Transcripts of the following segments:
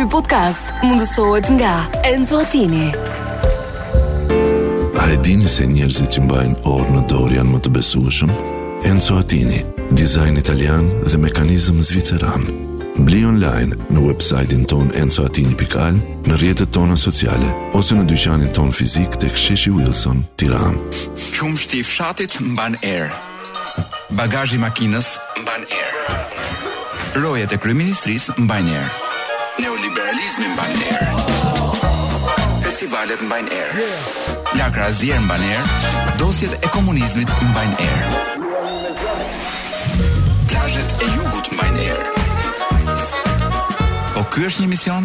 Ky podcast mundësohet nga Enzo Attini. A e dini se njerëzit që mbajnë orë në dorë janë më të besueshëm? Enzo Attini, dizajn italian dhe mekanizëm zviceran. Bli online në website-in tonë enzoatini.al, në rrjetet tona sociale, ose në dyqanin tonë fizik tek sheshi Wilson, Tiranë. Qumështi i fshatit mban erë. Bagazhi i makinës mban erë. Rojet e kryeministrisë mbajnë erë. Neoliberalizmi mban erë. Festivalet mbajnë erë. Lakra e zier mban erë. Dosjet e komunizmit mbajnë erë. Plazhet e jugut mbajnë erë. Po ky është një mision?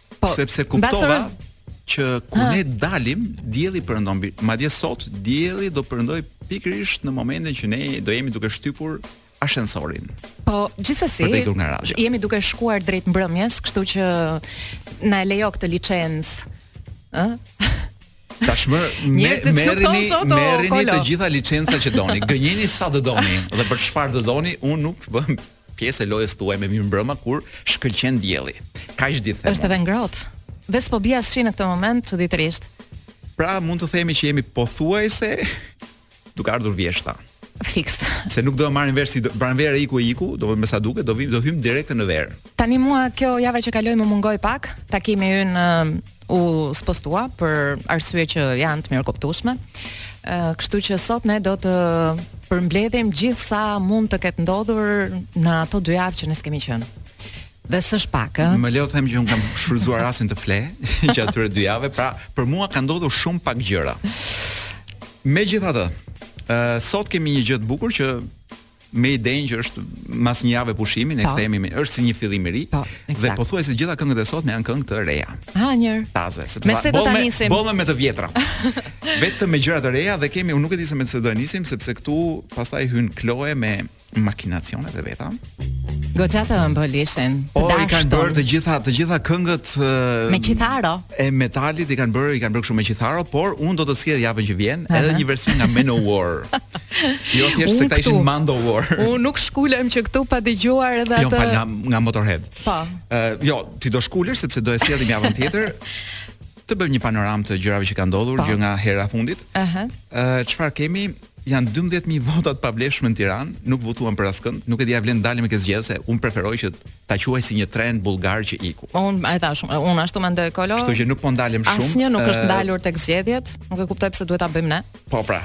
Po, sepse kuptova që kur ne dalim, dielli perëndon mbi. Madje sot dielli do perëndojë pikërisht në momentin që ne do jemi duke shtypur ashensorin. Po, gjithsesi, jemi duke shkuar drejt mbrëmjes, kështu që na e lejo këtë licencë. Ë? Tashmë merrini merrini të gjitha licencat që doni. Gënjeni sa të doni dhe për çfarë të doni, unë nuk bëhem Pjesë e lojës tuaj me mirëmbrëma kur shkëlqen dielli. Kaq di të them. Është edhe ngrohtë. Dhe s'po bie asgjë në këtë moment, çuditërisht. Pra mund të themi që jemi pothuajse duke ardhur vjeshta. Fiks. Se nuk do ta marrim vesh se pranvera iku e iku, do të me sa duket do vijmë do hyjmë direkt në verë. Tani mua kjo java që kaloi më mungoi pak, takimi ynë u spostua për arsye që janë të mirëkuptueshme. Ë, kështu që sot ne do të përmbledhim gjithë sa mund të ketë ndodhur në ato dy javë që ne s'kemi qenë. Dhe s'është pak, ë. Më lejo të them që unë kam shfrytzuar rastin të fle gjatë atyre dy javëve, pra për mua kanë ndodhur shumë pak gjëra. Megjithatë, ë sot kemi një gjë të bukur që me idenë që është mas një jave pushimi ne po. kthehemi me është si një fillim i ri po, dhe pothuajse gjitha këngët e sotme janë këngë të reja. Ha një. Taze, sepse me se do ta nisim. Boll më me të vjetra. Vetëm me gjëra të reja dhe kemi unë nuk e di se me se do e nisim sepse këtu pastaj hyn Kloe me makinacionet e veta. Goxha të ëmbël ishin. Po i kanë bërë të gjitha të gjitha këngët me kitarë. e metalit i kanë bërë, i kanë bërë kështu me kitarë, por unë do të sjell javën që vjen edhe një version nga Manowar. jo thjesht se këta ishin Manowar. Unë nuk shkulem që këtu pa dëgjuar edhe jo, atë. Jo, nga nga Motorhead. Po. Uh, jo, ti do shkulesh sepse do e sjellim javën tjetër. të bëjmë një panoramë të gjërave që kanë ndodhur, po. që nga hera e fundit. Ëh. Uh -huh. uh, çfarë kemi? Janë dymbëdhjetë mijë vota të pavlefshme në Tiranë, nuk votuan për askënd, nuk e di a vlen të ndalemi te këto zgjedhje se unë preferoj që ta quaj si një tren bullgar që iku. Unë e thashë, unë ashtu mendoj Kolo. Kështu që nuk po ndalem shumë. Asnjë nuk është ndalur tek zgjedhjet, nuk e kuptoj pse duhet ta bëjmë ne. Po pra,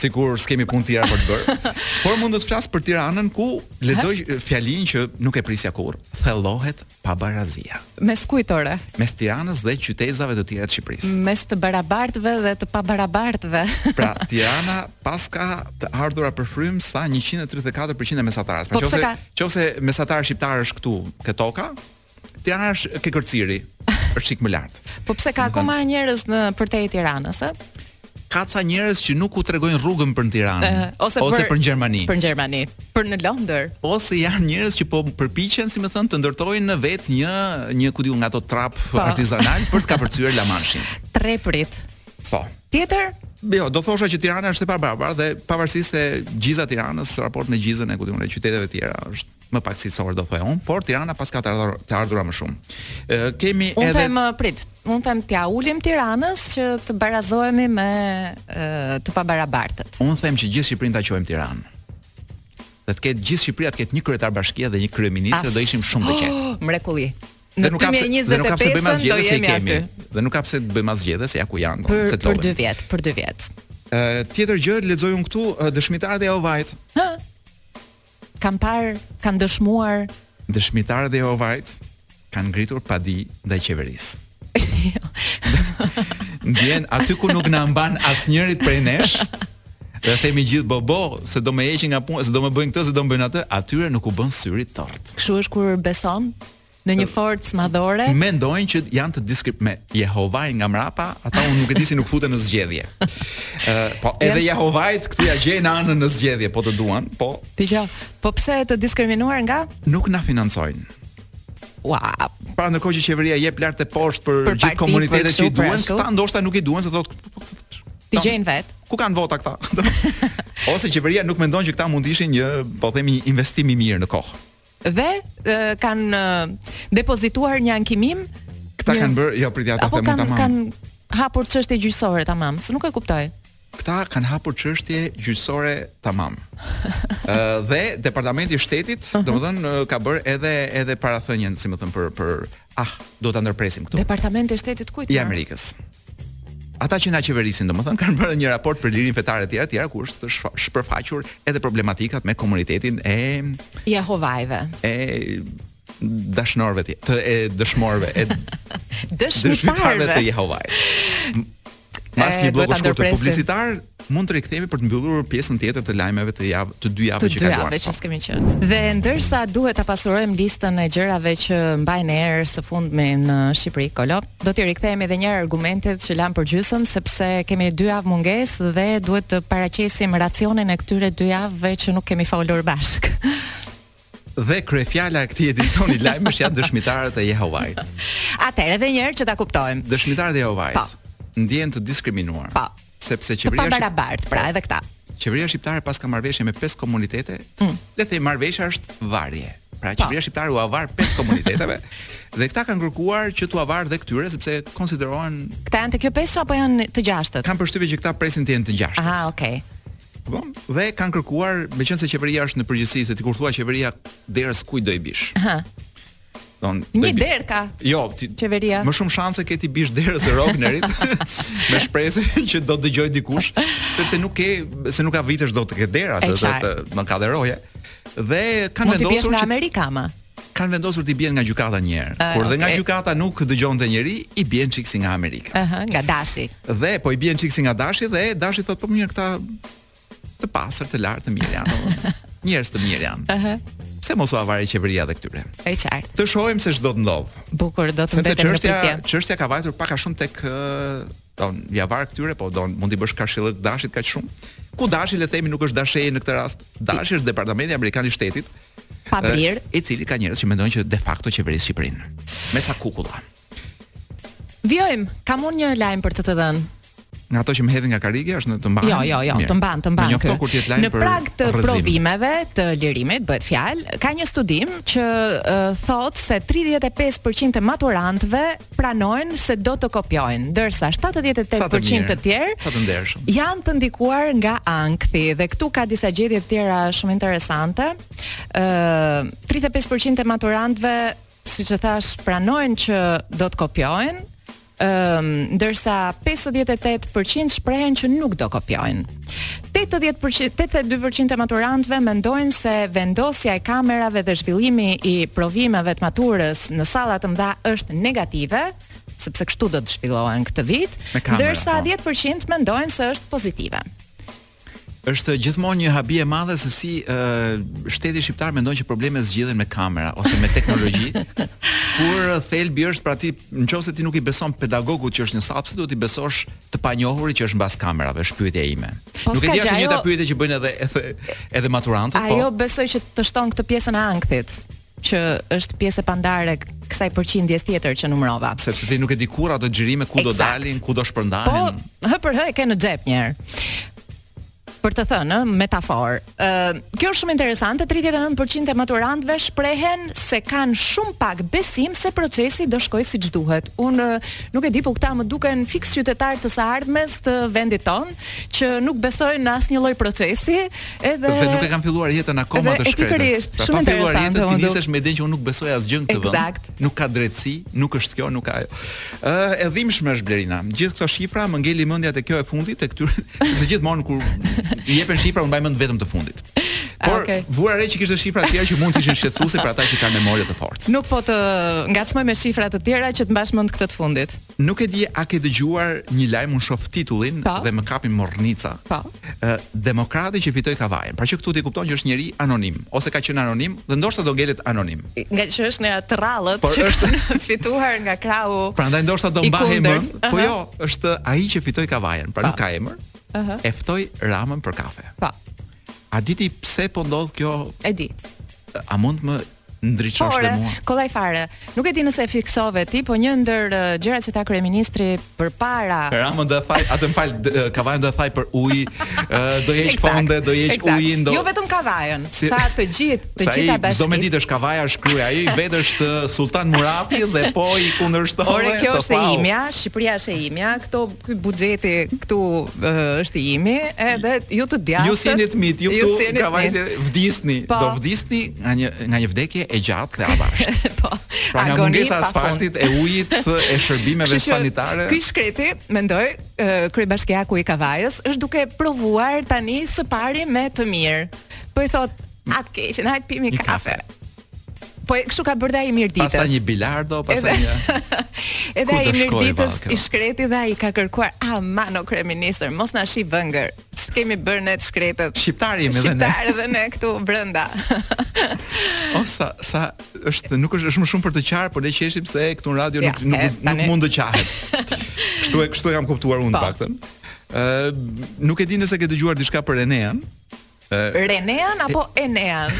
sikur s'kemi punë të tjera për të bërë. Por mund të flas për Tiranën ku lexoj fjalinë që nuk e prisja kurrë. Thellohet pabarazia. Mes kujt ore? Mes Tiranës dhe qytezave të tjera të Shqipërisë. Mes të barabartëve dhe të pabarabartëve. pra, Tirana paska të ardhura për frym sa 134% e mesatarës. Pra, po, qofse, ka... qofse mesatarja shqiptare është këtu, ke toka, Tirana është ke kërciri, është çik më lart. Po pse ka akoma njerëz përtej Tiranës, a? ka ca njerëz që nuk u tregojnë rrugën për në Tiranë uh, ose, ose për, për në Gjermani. Për në Gjermani, për në Londër. Ose janë njerëz që po përpiqen, si me thënë, të ndërtojnë vetë një një ku di unë nga ato trap po. artizanal për të kapërcyer Lamanshin. Prit, prit. Po. Tjetër, Jo, do thosha që Tirana është e pabarabartë dhe pavarësisht se gjiza e Tiranës në raport me gjizën e ku di unë e qyteteve të tjera është më pak cilësore do thoja unë, por Tirana paska të, ardhur, të ardhura më shumë. Ë kemi unë edhe Unë them prit, unë them t'ia ulim Tiranës që të barazohemi me e, të pabarabartët. Unë them që gjithë Shqipërinë ta quajmë Tiranë. Dhe të ketë gjithë Shqipëria të ketë një kryetar bashkie dhe një kryeministër do ishim shumë të qetë. Oh, mrekulli. Në 2025 do jemi aty. Dhe nuk ka pse të bëjmë asgjë, se ja ku janë, se Për dy vjet, për dy vjet. Ë tjetër gjë lexoj unë këtu dëshmitarët e Jehovait. kam parë, kanë dëshmuar. Dëshmitarët e Jehovait kanë ngritur padi ndaj qeverisë. Jo. Ndihen aty ku nuk na mban asnjërit prej nesh. Dhe themi gjithë bobo se do më heqin nga puna, se do më bëjnë këtë, se do më bëjnë atë, atyre nuk u bën syri tërr. Kështu është kur beson në një forcë madhore. Mendojnë që janë të diskri me Jehovai nga mrapa, ata unë nuk e di si nuk futen në zgjedhje. Ë, uh, po edhe Jehovait këtu ia gjejnë anën në zgjedhje, po të duan, po. Ti që, po pse të diskriminuar nga? Nuk na financojnë. Ua, wow. pra ndërkohë që qeveria jep lart e poshtë për, për gjithë komunitetet që i duan, këta ndoshta nuk i duan se thotë po, po, po, t'i gjejnë vetë. Ku kanë vota këta? Ose qeveria nuk mendon që këta mund të ishin një, po themi, investim i mirë në kohë. dhe kanë depozituar një ankimim. Këta kanë bërë, jo prit, ja ta them tamam. Apo kanë hapur çështje gjyqësore tamam, se nuk e kuptoj. Këta kanë hapur çështje gjyqësore tamam. Ë dhe Departamenti i Shtetit, uh -huh. domethënë ka bërë edhe edhe parathënien, si me thënë për për Ah, do ta ndërpresim këtu. Departamenti i Shtetit kujt? I Amerikës. Ata që na qeverisin, domethënë kanë bërë një raport për lirinë fetare etj etj, ku është shpërfaqur edhe problematika me komunitetin e Jehovajve. E dashnorëve të, të e dëshmorëve, e dëshmitarëve të Jehovajt. Pas një blloku të shkurtër publicitar, mund të rikthehemi për të mbyllur pjesën tjetër të lajmeve të javë të dy javëve që kaluan. Të dy javëve që s'kemi qenë. Dhe ndërsa duhet ta pasurojmë listën e gjërave që mbajnë erë së fundmi në Shqipëri, Kolo, do t'i rikthehemi edhe një herë argumentit që lamë përgjysmë sepse kemi dy javë mungesë dhe duhet të paraqesim racionin e këtyre dy javëve që nuk kemi folur bashkë. Dhe kryefjala e këtij edicioni lajmesh janë dëshmitarët e Jehovait. Atëherë edhe një herë që ta kuptojmë. Dëshmitarët e Jehovait po. ndihen të diskriminuar. Po. Sepse qeveria është barabartë, pra edhe këta. Qeveria shqiptare pas ka marrëveshje me pesë komunitete, mm. le të themi marrëveshja është varje. Pra po. qeveria shqiptare ua var pesë komuniteteve dhe këta kanë kërkuar që t'ua varë dhe këtyre sepse konsiderohen Këta janë te kjo pesë apo janë të gjashtët? Kam përshtypjen që këta presin të jenë të gjashtët. Ah, okay. Apo? Dhe kanë kërkuar, meqenëse qeveria është në përgjithësi se ti kur thua qeveria derës kujt do i biesh. Hë. Dmth, një derë ka. Jo, ti, qeveria. Më shumë shanse ke t'i biesh derës së Rognerit me shpresën që do të dëgjojë dikush, sepse nuk ke se nuk afitesh dot te dera, se do të më ka dhe roje. Dhe kanë vendosur që Mund t'i biesh nga Amerika. Kanë vendosur t'i bien nga gjykata një herë. Ah, Kur dhe nga okay. gjykata nuk dëgjonte njeri, i bien çikë si nga Amerika. Aha, nga Dashi. Dhe po i bien çikë si nga Dashi dhe Dashi thotë po mirë këta të pastër, të larë, të mirë janë. domethënë. Njerëz të mirë janë. Aha. Pse mos ua var qeveria dhe këtyre? E qartë. Të shohim se ç'do të ndodhë. Bukur, do të Sepse mbetem në çështja pyetje. çështja ka vajtur pak a shumë tek ë, do t'ia varë këtyre, po don mund t'i bësh karshillëk dashit kaq shumë. Ku dashi le të themi nuk është dashi në këtë rast. Dashi është departamenti amerikan i shtetit, Pa brirë. I cili ka njerëz që mendojnë që de facto qeveris Shqipërinë. Me ca kukulla. Vijojmë, kam unë një lajm për të të dhënë. Nga ato që më hedhin nga karrigia është, të mban. Jo, jo, jo, të mban, të mban. Në kur ti lajm për Në prag të provimeve të lirimit bëhet fjalë, ka një studim që uh, thotë se 35% e maturantëve pranojnë se do të kopjojnë, ndërsa 78 për qind të tjerë sa të ndershëm. Janë të ndikuar nga ankthi dhe këtu ka disa gjetje të tjera shumë interesante. ë uh, 35% e maturantëve, siç e thash, pranojnë që do të kopjojnë, ë uh, ndërsa 58% shprehen që nuk do kopjojnë. 80%, 82% e maturantëve mendojnë se vendosja e kamerave dhe zhvillimi i provimeve të maturës në salla të mëdha është negative, sepse kështu do të zhvillohen këtë vit, ndërsa 10% po. mendojnë se është pozitive është gjithmonë një habi e madhe se si uh, shteti shqiptar mendon që problemet zgjidhen me kamera ose me teknologji. Kur thelbi është pra ti, nëse ti nuk i beson pedagogut që është në sallë pse, duhet i besosh të panjohurit që është mbas kamerave, është pyetja ime. Po Nuk e di është e njëjta pyetje që bëjnë edhe edhe, edhe maturantët, po. Ajo besoj që të shton këtë pjesën e ankthit, që është pjesë e pandarë kësaj përqindjes tjetër që numërova. Sepse ti nuk e di kurrë ato xhirime ku do dalin, ku do shpërndahen. Po, hë për hë e ke në xhep një herë. për të thënë ë, metaforë. Ë kjo është shumë interesante, 39% e maturantëve shprehen se kanë shumë pak besim se procesi do shkojë siç duhet. Unë ë, nuk e di, po këta më duken fiks qytetarë të së ardhmes të vendit tonë, që nuk besojnë në asnjë lloj procesi, edhe Dhe nuk e kanë filluar jetën akoma Dhe, të shkretët. pikërisht, Pra, shumë pa filluar interesante, jetën ti nisesh me idenë që unë nuk besoj asgjë në këtë vend. Eksakt. Nuk ka drejtësi, nuk është kjo, nuk ka ajo. Ë e dhimbshme është Blerina. Gjithë këto shifra më ngeli mendja te kjo e fundit e këtyre Sepse gjithmonë kur jepen shifra, unë mbaj mend vetëm të fundit. Ah, Por okay. vura re që kishte shifra të tjera që mund të ishin shqetësuese për ata që kanë memorie të fortë. Nuk po të ngacmoj me shifra të tjera që të mbash mend këtë të fundit. Nuk e di a ke dëgjuar një lajm unë shoh titullin pa? Po. dhe më kapin mornica. Po. Demokrati që fitoi Kavajën. Pra që këtu ti kupton që është njëri anonim ose ka qenë anonim dhe ndoshta do ngelet anonim. nga që është nga të rrallët që është fituar nga krahu. Prandaj ndoshta do mbahet emër. Po jo, është ai që fitoi Kavajën, pra po. nuk ka emër. Ëh. Uh -huh. E ftoi Ramën për kafe. Po. A di ti pse po ndodh kjo? E di. A mund të më ndriçosh dhe mua. Kollaj fare. Nuk e di nëse e fiksove ti, po një ndër gjërat që tha kryeministri përpara Ramën do e thaj, atë më fal, Kavajën do e thaj për ujë, do heq fonde, do heq ujin, do. Jo vetëm Kavajën, si... tha të gjithë, të gjitha bashkë. Ça do me thënë është Kavaja është krye, ai vetë është Sultan Murati dhe po i kundërshton. Ore kjo është e imja, Shqipëria është e imja, këto ky buxheti këtu është i imi, edhe ju të djathtë. Ju s'jeni të mit, ju këtu Kavajë vdisni, po. do vdisni nga një nga një vdekje e gjatë dhe avasht. po. Pra nga mungesa e asfaltit, e ujit, e shërbimeve Kështë sanitare. Ky shkreti, mendoj, kryebashkiaku i Kavajës është duke provuar tani së pari me të mirë. Po i thot, të keqen, hajt pimë kafe. Po e kështu ka bërë dhe ai i Mirditës. Pastaj një bilardo, pastaj një. Edhe ai i Mirditës i shkreti dhe ai ka kërkuar, "Aman o kryeministër, mos na shih vëngër." Ç'kemi bërë ne të shkretët. Shqiptar jemi edhe ne. Shqiptar edhe ne këtu brenda. o sa sa është nuk është më shumë për të qarë, por ne qeshim se këtu në radio nuk nuk, nuk, nuk mund të qahet. Kështu e kështu e kam kuptuar unë po. paktën. Ë nuk e di nëse ke dëgjuar diçka për Enean. Renean apo Enean?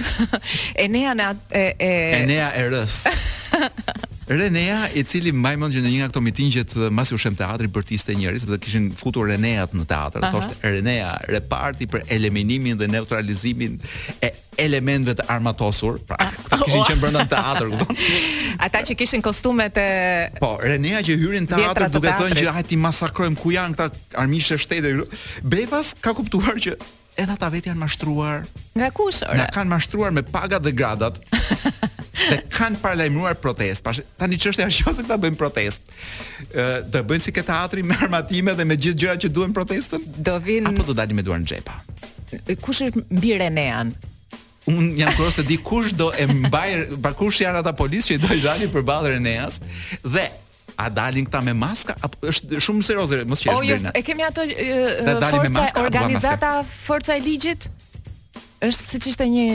Enean e e Enea e Rës. Renea i cili mbaj mend që në një nga këto mitingjet mbasi u shemb teatri bërtiste njëri sepse kishin futur Reneat në teatr uh thoshte Renea reparti për eliminimin dhe neutralizimin e elementëve të armatosur pra ah, këta oh. kishin qenë brenda në teatr ata që kishin kostumet e po Renea që hyrin në teatr duke thënë që hajt t'i masakrojmë ku janë këta armiqtë e shtetit Befas ka kuptuar që Edhe ata vetë janë mashtruar. Nga kush, ore? Na kanë mashtruar me pagat dhe gradat. dhe kanë paralajmëruar protestë. Pra, tani çështja është jo se këta bëjnë protestë. Ë do bëjnë si këta të teatrit me armatime dhe me gjithë gjërat që duhen protestën? Do vin apo do dalin me duar në xhepa? Kush është mbi Renean? unë jam kurioz, s'e di kush do e mbajë, pa kush janë ata policë që i do i dalin përballë Reneas dhe A dalin këta me maska? Apo është shumë serioze, mos qesh deri na. Jo, e kemi ato forca, organizata forca e ligjit. Është siç ishte një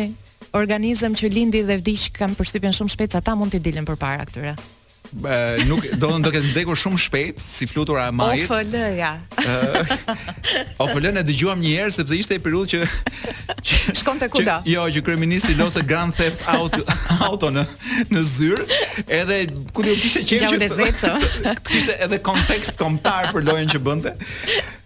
organizëm që lindi dhe vdiq kam përshtypjen shumë shpejt ata mund t'i dilnin përpara këtyre. Ë nuk do të ndoket ndekur shumë shpejt si flutura e majit. OFL-ja. OFL e dëgjuam një herë sepse ishte një periudhë që shkonte kudo. Jo, që kryeministri loste Grand Theft Auto auto në në zyrë, edhe ku do kishte qenë. Gjavë të zëço. Kishte edhe kontekst kombëtar për lojën që bënte.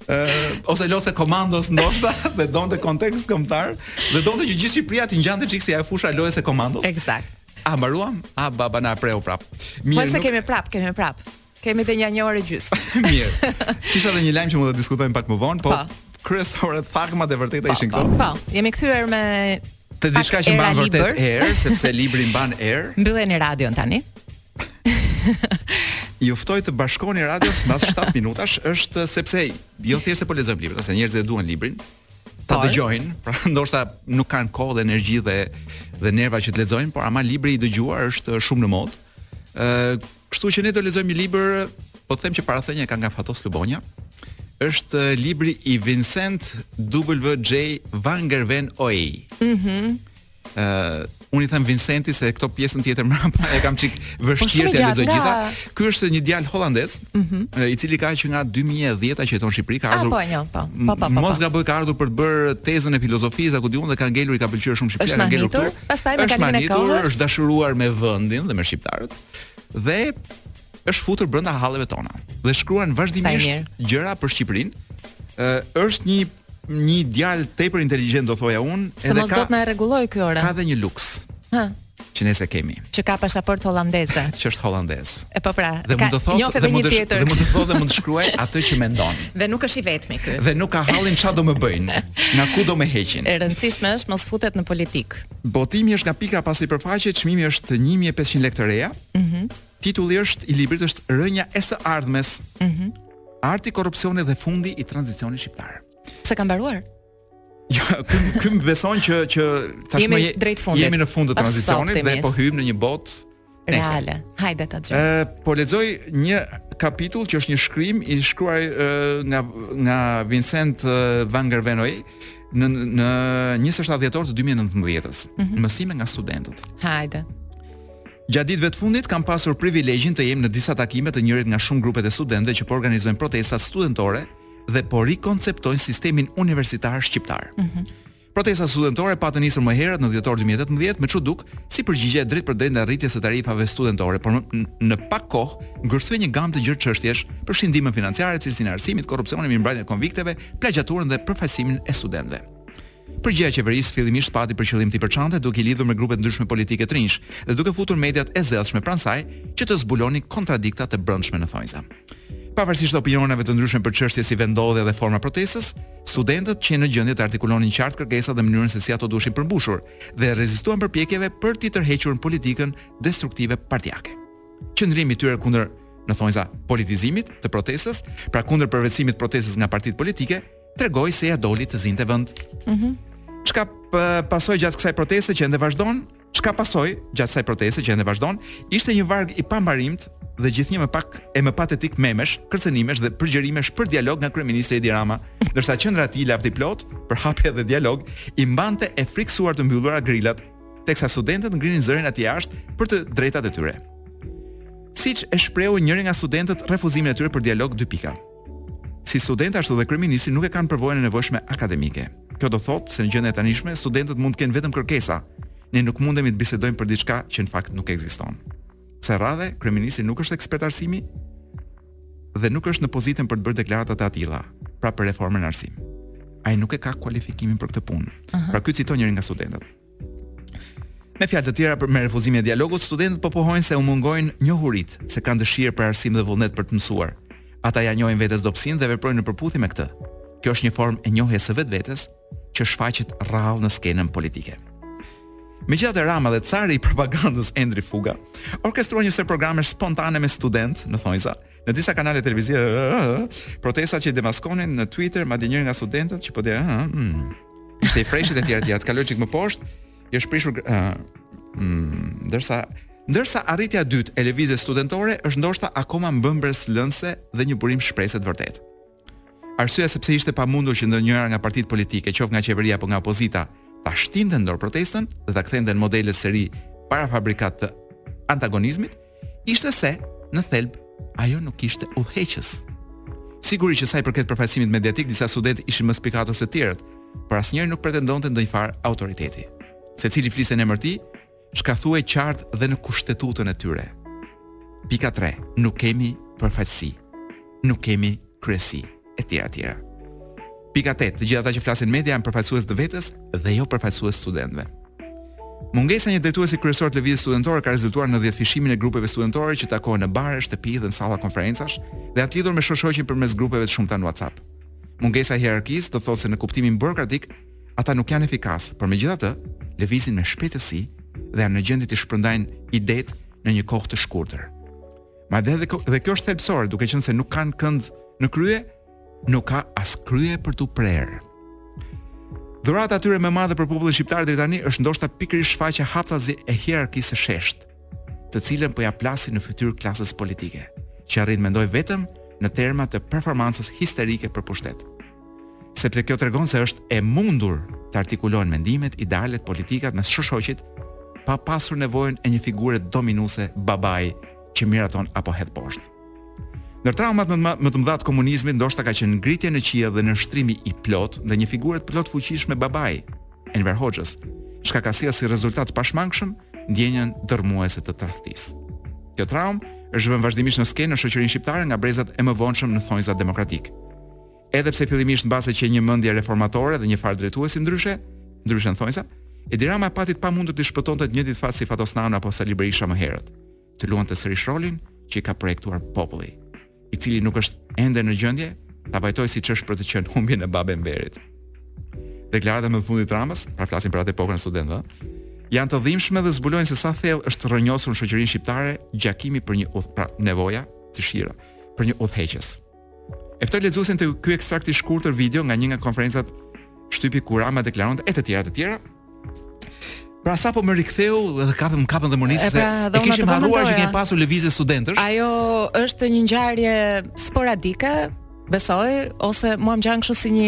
Ë uh, ose loste komandos ndoshta dhe donte kontekst kombëtar dhe donte që gjithë Shqipëria të ngjante çik si ajo fusha e lojës së komandos. Eksakt. A mbaruam? A baba na preu prapë. Mirë. Po se nuk... kemi prapë, kemi prapë. Kemi dhe një një orë e gjysmë. Mirë. Kisha dhe një lajm që mund ta diskutojmë pak më vonë, po, po. kryesore thagmat e vërteta po, ishin këto. Po, po. Jemi kthyer me te diçka që mban vërtet erë, sepse libri mban erë. Mbylleni radion tani. Ju ftoj t'i bashkoheni radios mbas 7 minutash, është sepse jo thjesht se po lexojmë librin, ose njerëzit e duan librin, ta dëgjojnë, pra ndoshta nuk kanë kohë dhe energji dhe dhe nerva që të lexojnë, por ama libri i dëgjuar është shumë në modë. ë Kështu që ne do lexojmë një libër, po them që parathënien e ka nga Fatos Lubonja. Është eh, libri i Vincent W. J. Van Gerven Oei. Mhm. Mm uh, unë i them Vincenti se këtë pjesën tjetër mbrapa e kam çik po, vështirë t'i lexoj të gjitha. Ky është një djalë holandez, mm -hmm. i cili ka që nga 2010-a që jeton në Shqipëri, ka ah, ardhur. Po, jo, po. Po, po, po. Mos gaboj ka ardhur për të bërë tezën e filozofisë, ku di unë dhe ka ngelur i ka pëlqyer shumë Shqipëria, ka ngelur këtu. Pastaj me kalimin e kohës është dashuruar me vendin dhe me shqiptarët. dhe është futur brenda halleve tona dhe shkruan vazhdimisht gjëra për Shqipërinë. Ë është një një djalë tepër inteligjent do thoja unë, edhe ka. Se mos do të na rregullojë ky, ore. Ka dhe një luks. Hë që ne s'e kemi. Që ka pasaportë holandeze. që është holandez. E po pra, dhe ka njëfe dhe një tjetër. Dhe mund të thotë dhe mund të shkruajë atë që mendon. Dhe nuk është i vetmi ky. Dhe nuk ka hallin çfarë do më bëjnë, nga ku do më heqin. E rëndësishme është mos futet në politikë. Botimi është nga Pika pa sipërfaqe, çmimi është 1500 lekë të reja. Mhm. Mm Titulli është i librit është Rënia e së ardhmes. Mhm. Mm Arti, korrupsioni dhe fundi i tranzicionit shqiptar. Pse, ka mbaruar? Jo, ky ky më beson që që tashmë jemi, jemi në fund të tranzicionit dhe po hyjmë në një botë reale. Hajde ta dëgjojmë. Ë po lexoj një kapitull që është një shkrim i shkruar nga nga Vincent Van Gerven Oei në në 27 dhjetor të 2019-s. Mm -hmm. Mësime nga studentët. Hajde. Gjatë ditëve të fundit kam pasur privilegjin të jem në disa takime të njërit nga shumë grupet e studentëve që po organizojnë protestat studentore dhe po rikonceptojnë sistemin universitar shqiptar. Mm -hmm. Protestat studentore patën nisur më herët në dhjetor dy mijë e tetëmbëdhjetë me ç'u duk si përgjigje e drejtpërdrejtë ndaj rritjes së tarifave studentore, por në pak kohë ngërthyen një gamë të gjerë çështjesh, përfshi ndihmën financiare, cilësinë e arsimit, korrupsionin, mirëmbajtjen e konvikteve, plagjaturën dhe përfaqësimin e studentëve. Përgjigjja e qeverisë fillimisht pati për qëllim t'i përçante duke i lidhur me grupe të ndryshme politike të rinjsh dhe duke futur mediat e zellshme pranë saj që të zbulonin kontradiktat e brendshme në thonjza. Pavarësisht opinioneve të ndryshme për çështje si vendndodhja dhe forma e protestës, Studentët qenë në gjendje të artikulonin qartë kërkesat dhe mënyrën se si ato duheshin përmbushur dhe rezistuan përpjekjeve për t'i tërhequr në politikën destruktive partiake. Qëndrimi i tyre kundër në thonjza politizimit të protestës, pra kundër përvetësimit të protestës nga partitë politike, tregoi se ia doli të zinte vend. Mhm. Mm Çka pasoi gjatë kësaj proteste që ende vazhdon, Çka pasoi gjatë kësaj proteste që ende vazhdon, ishte një varg i pambarimtë dhe gjithnjë më pak e më patetik memesh, kërcënimesh dhe përgjërimesh për dialog nga kryeministri Edi Rama, ndërsa qendra e tij lavdiplot për hapje dhe dialog i mbante e frikësuar të mbyllura grilat, teksa studentët ngrinin zërin atje jashtë për të drejtat e tyre. Siç e shprehu njëri nga studentët refuzimin e tyre për dialog dy pika. Si studentët ashtu dhe kryeministri nuk e kanë përvojën e nevojshme akademike. Kjo do thotë se në gjendjen e tanishme studentët mund të kenë vetëm kërkesa. Ne nuk mundemi të bisedojmë për diçka që në fakt nuk ekziston. Së radhe, kryeministri nuk është ekspert arsimi dhe nuk është në pozitën për të bërë deklarata të atilla, pra për reformën e arsimit. Ai nuk e ka kualifikimin për këtë punë. Pra ky citon njërin nga studentët. Me fjalë të tjera për me refuzimin e dialogut, studentët po pohojnë se u mungojnë njohuritë, se kanë dëshirë për arsim dhe vullnet për të mësuar. Ata ia njohin vetes dobësinë dhe veprojnë në përputhje me këtë. Kjo është një formë e njohjes së vetvetes që shfaqet rrallë në skenën politike. Megjithatë Rama dhe cari i propagandës Endri Fuga orkestruan një sërë programesh spontane me studentë në thonjza, Në disa kanale televizive, protesta që i demaskonin në Twitter, madje njëri nga studentët që po, mm, ishte i freshit e tjera tjera, të kaloj çikë më poshtë, i është prishur, uh, mm, ndërsa, ndërsa arritja e dytë e lëvizjes studentore është ndoshta akoma më mbresëlënëse dhe një burim shprese të vërtetë. Arsyeja sepse ishte e pamundur që ndonjëra nga partitë politike, qoftë nga qeveria apo nga opozita, ta shtinte në dorë protestën dhe ta kthente në modelet seri, parafabrikat të antagonizmit, ishte se në thelb ajo nuk kishte udhëheqës. Sigurisht që sa i përket përfaqësimit mediatik, disa studentë ishin më të spikatur se të tjerët, por asnjëri nuk pretendonte ndonjëfarë autoriteti. Secili fliste në emër të tij, Çka thuhej qartë dhe në kushtetutën e tyre. Pika tre, nuk kemi përfaqësi. Nuk kemi kryesi, etj, etj. Pika tetë, të gjithë ata që flasin në media janë përfaqësues të vetes dhe jo përfaqësues të studentëve. Mungesa e një drejtuesi kryesor të lëvizjes studentore ka rezultuar në dhjetëfishimin e grupeve studentore që takohen në bare, shtëpi dhe në salla konferencash dhe janë të lidhur me shoshoqin përmes grupeve të shumta në WhatsApp. Mungesa e hierarkisë do të thotë se në kuptimin burokratik Ata nuk janë efikas, por megjithatë, lëvizin me shpejtësi dhe janë në gjendje të shpërndajnë idetë në një kohë të shkurtër. Madje dhe kjo është thelbësore, duke qenë se nuk kanë kënd në krye, nuk ka as krye për t'u prerë. Dhurata e tyre më e madhe për popullin shqiptar deri tani është ndoshta pikërisht shfaqja haptazi e hierarkisë së sheshtë, të cilën po ia plasin në fytyrë klasës politike, që arrin të mendojë vetëm në terma të performancës histerike për pushtet. Sepse kjo tregon se është e mundur të artikulohen mendimet, idealet, politikat mes shoshoqit pa pasur nevojën e një figure dominuse babai që miraton apo hedh poshtë. Ndër traumat më të mëdha të komunizmit ndoshta ka qenë ngritja në qiell dhe nënshtrimi i plotë ndaj një figure të plotfuqishme babai, Enver Hoxhës, çka ka sjellë si rezultat të pashmangshëm ndjenjën dërrmuese të tradhtisë. Kjo traumë është vënë vazhdimisht në skenë në shoqërinë shqiptare nga brezat e mëvonshëm në thonjza demokratikë. Edhe pse fillimisht mbase qe një mendje reformatore dhe njëfarë drejtuesi ndryshe, ndryshe në thonjza, Edi Rama e pati të pamundur t'i shpëtonte të njëjtit fat si Fatos Nano apo Sali Berisha më herët, të luante sërish rolin që i ka projektuar populli, i cili nuk është ende në gjendje ta vajtojë siç është për të qenë humbjen e babë Enverit. Deklaratat më të fundit të Ramës, pra flasim për atë epokën e studentëve, janë të dhimbshme dhe zbulojnë se sa thellë është rrënjosur në shoqërinë shqiptare gjakimi për një udh, pra nevoja, dëshira për një udhëheqës. E ftoj lexuesin te ky ekstrakt i shkurtër video nga një nga konferenca shtypi ku Rama deklaronte e të tjera të tjera. Pra sapo më riktheu dhe kapëm kapën dhe më nisi se pra, e kishim harruar që kemi pasur lëvizje studentësh. Ajo është një ngjarje sporadike, besoj, ose mua më ngjan kështu si një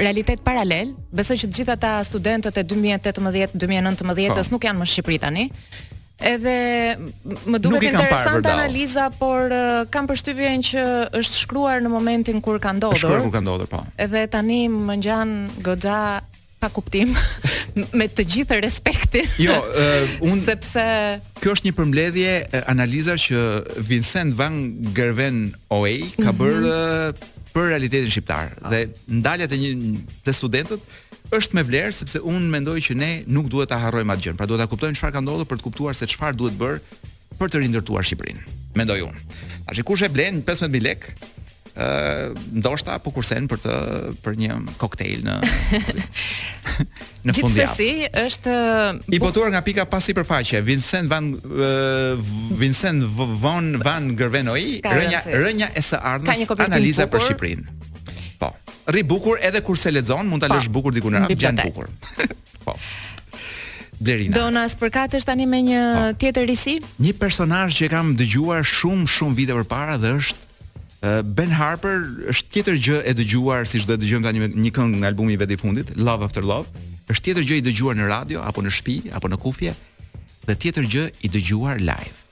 realitet paralel. Besoj që të gjithë ata studentët e 2018-2019-s po. nuk janë më në Shqipëri tani. Edhe më duket interesante analiza, por uh, kam përshtypjen që është shkruar në momentin kur ka ndodhur. Shkruar kur ka ndodhur, po. Edhe tani më ngjan goxha pa kuptim me të gjithë respektin. Jo, uh, un sepse kjo është një përmbledhje analiza që Vincent van Gerven Oei ka mhm. bërë mm -hmm. për realitetin shqiptar ah. dhe ndalet e një te studentët është me vlerë sepse unë mendoj që ne nuk duhet ta harrojmë atë gjë. Pra duhet ta kuptojmë çfarë ka ndodhur për të kuptuar se çfarë duhet bërë për të rindërtuar Shqipërinë. Mendoj unë. Tash kush e blen 15000 lek? ë uh, ndoshta po kursen për të për një koktejl në në fundjavë. Gjithsesi është i botuar nga pika pa sipërfaqe. Vincent Van uh, Vincent Von Van Gerven Oei, rënia rënia e së ardhmes analiza për Shqipërinë. Po. Rri bukur edhe kur s'e lexon, mund ta lësh bukur diku në raft, ngjan bukur. Po. Blerina. Do na spërkatesh tani me një pa. Po. tjetër risi? Një personazh që e kam dëgjuar shumë shumë vite përpara dhe është Ben Harper është tjetër gjë e dëgjuar siç do e dëgjojmë tani një këngë nga albumi i vet i fundit, Love After Love, është tjetër gjë i dëgjuar në radio apo në shtëpi apo në kufje dhe tjetër gjë i dëgjuar live.